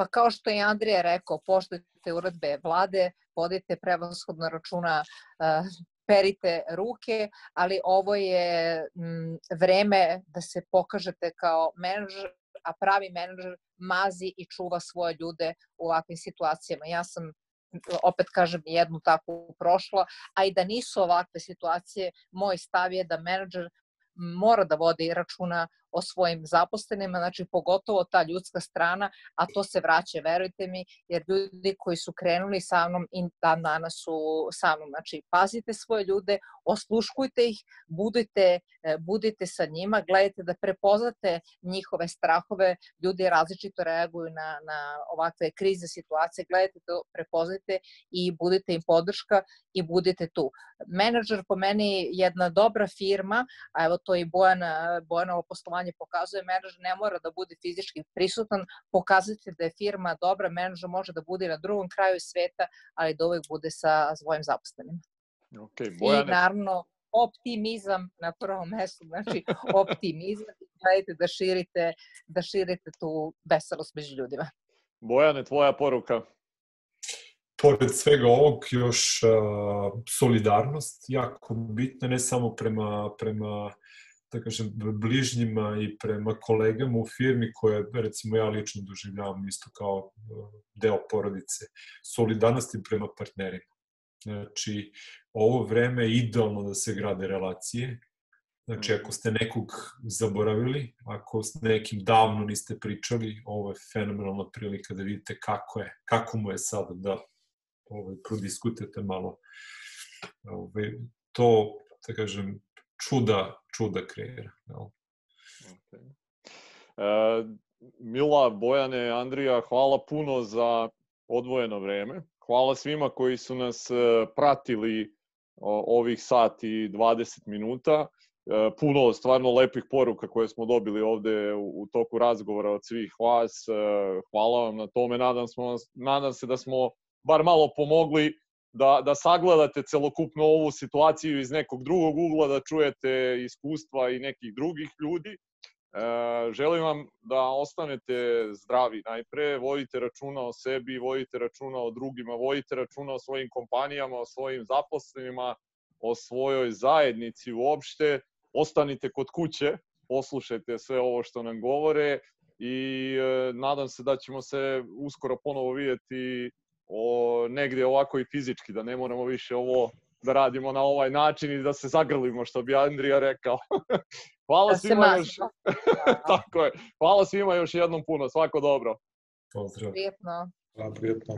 Pa kao što je Andrija rekao, poštujte uredbe vlade, vodite prevashodno računa uh, perite ruke, ali ovo je vreme da se pokažete kao menadžer, a pravi menadžer mazi i čuva svoje ljude u ovakvim situacijama. Ja sam opet kažem jednu takvu prošla, a i da nisu ovakve situacije, moj stav je da menadžer mora da vodi računa o svojim zaposlenima, znači pogotovo ta ljudska strana, a to se vraća, verujte mi, jer ljudi koji su krenuli sa mnom i dan danas su sa mnom. Znači, pazite svoje ljude, osluškujte ih, budite, e, budite sa njima, gledajte da prepoznate njihove strahove, ljudi različito reaguju na, na ovakve krize situacije, gledajte to, prepoznajte i budite im podrška i budite tu. Menadžer po meni jedna dobra firma, a evo to i Bojana, Bojanovo poslovanje poslovanje pokazuje, menadžer ne mora da bude fizički prisutan, pokazati da je firma dobra, menadžer može da bude na drugom kraju sveta, ali da uvek bude sa svojim zaposlenima. Okay, Bojane. I naravno, optimizam na prvom mestu, znači optimizam i gledajte da širite, da širite tu veselost među ljudima. Bojane, tvoja poruka? Pored svega ovog još uh, solidarnost jako bitna, ne samo prema, prema da kažem, bližnjima i prema kolegama u firmi koje, recimo, ja lično doživljavam isto kao e, deo porodice, solidarnosti prema partnerima. Znači, ovo vreme je idealno da se grade relacije. Znači, ako ste nekog zaboravili, ako s nekim davno niste pričali, ovo je fenomenalna prilika da vidite kako je, kako mu je sada da ovaj, prodiskutujete malo ovaj, to, da kažem, čuda, čuda kreira. Jel? Okay. E, Mila, Bojane, Andrija, hvala puno za odvojeno vreme. Hvala svima koji su nas e, pratili ovih sati i 20 minuta. E, puno stvarno lepih poruka koje smo dobili ovde u, u toku razgovora od svih vas. E, hvala vam na tome. Nadam, smo, nadam se da smo bar malo pomogli da, da sagledate celokupno ovu situaciju iz nekog drugog ugla, da čujete iskustva i nekih drugih ljudi. E, želim vam da ostanete zdravi najpre, vodite računa o sebi, vodite računa o drugima, vodite računa o svojim kompanijama, o svojim zaposlenima, o svojoj zajednici uopšte. Ostanite kod kuće, poslušajte sve ovo što nam govore i e, nadam se da ćemo se uskoro ponovo videti o, negde ovako i fizički, da ne moramo više ovo da radimo na ovaj način i da se zagrlimo, što bi Andrija rekao. Hvala da svima još... Tako je. Hvala svima još jednom puno. Svako dobro. Pozdrav. Prijetno. Hvala, prijetno.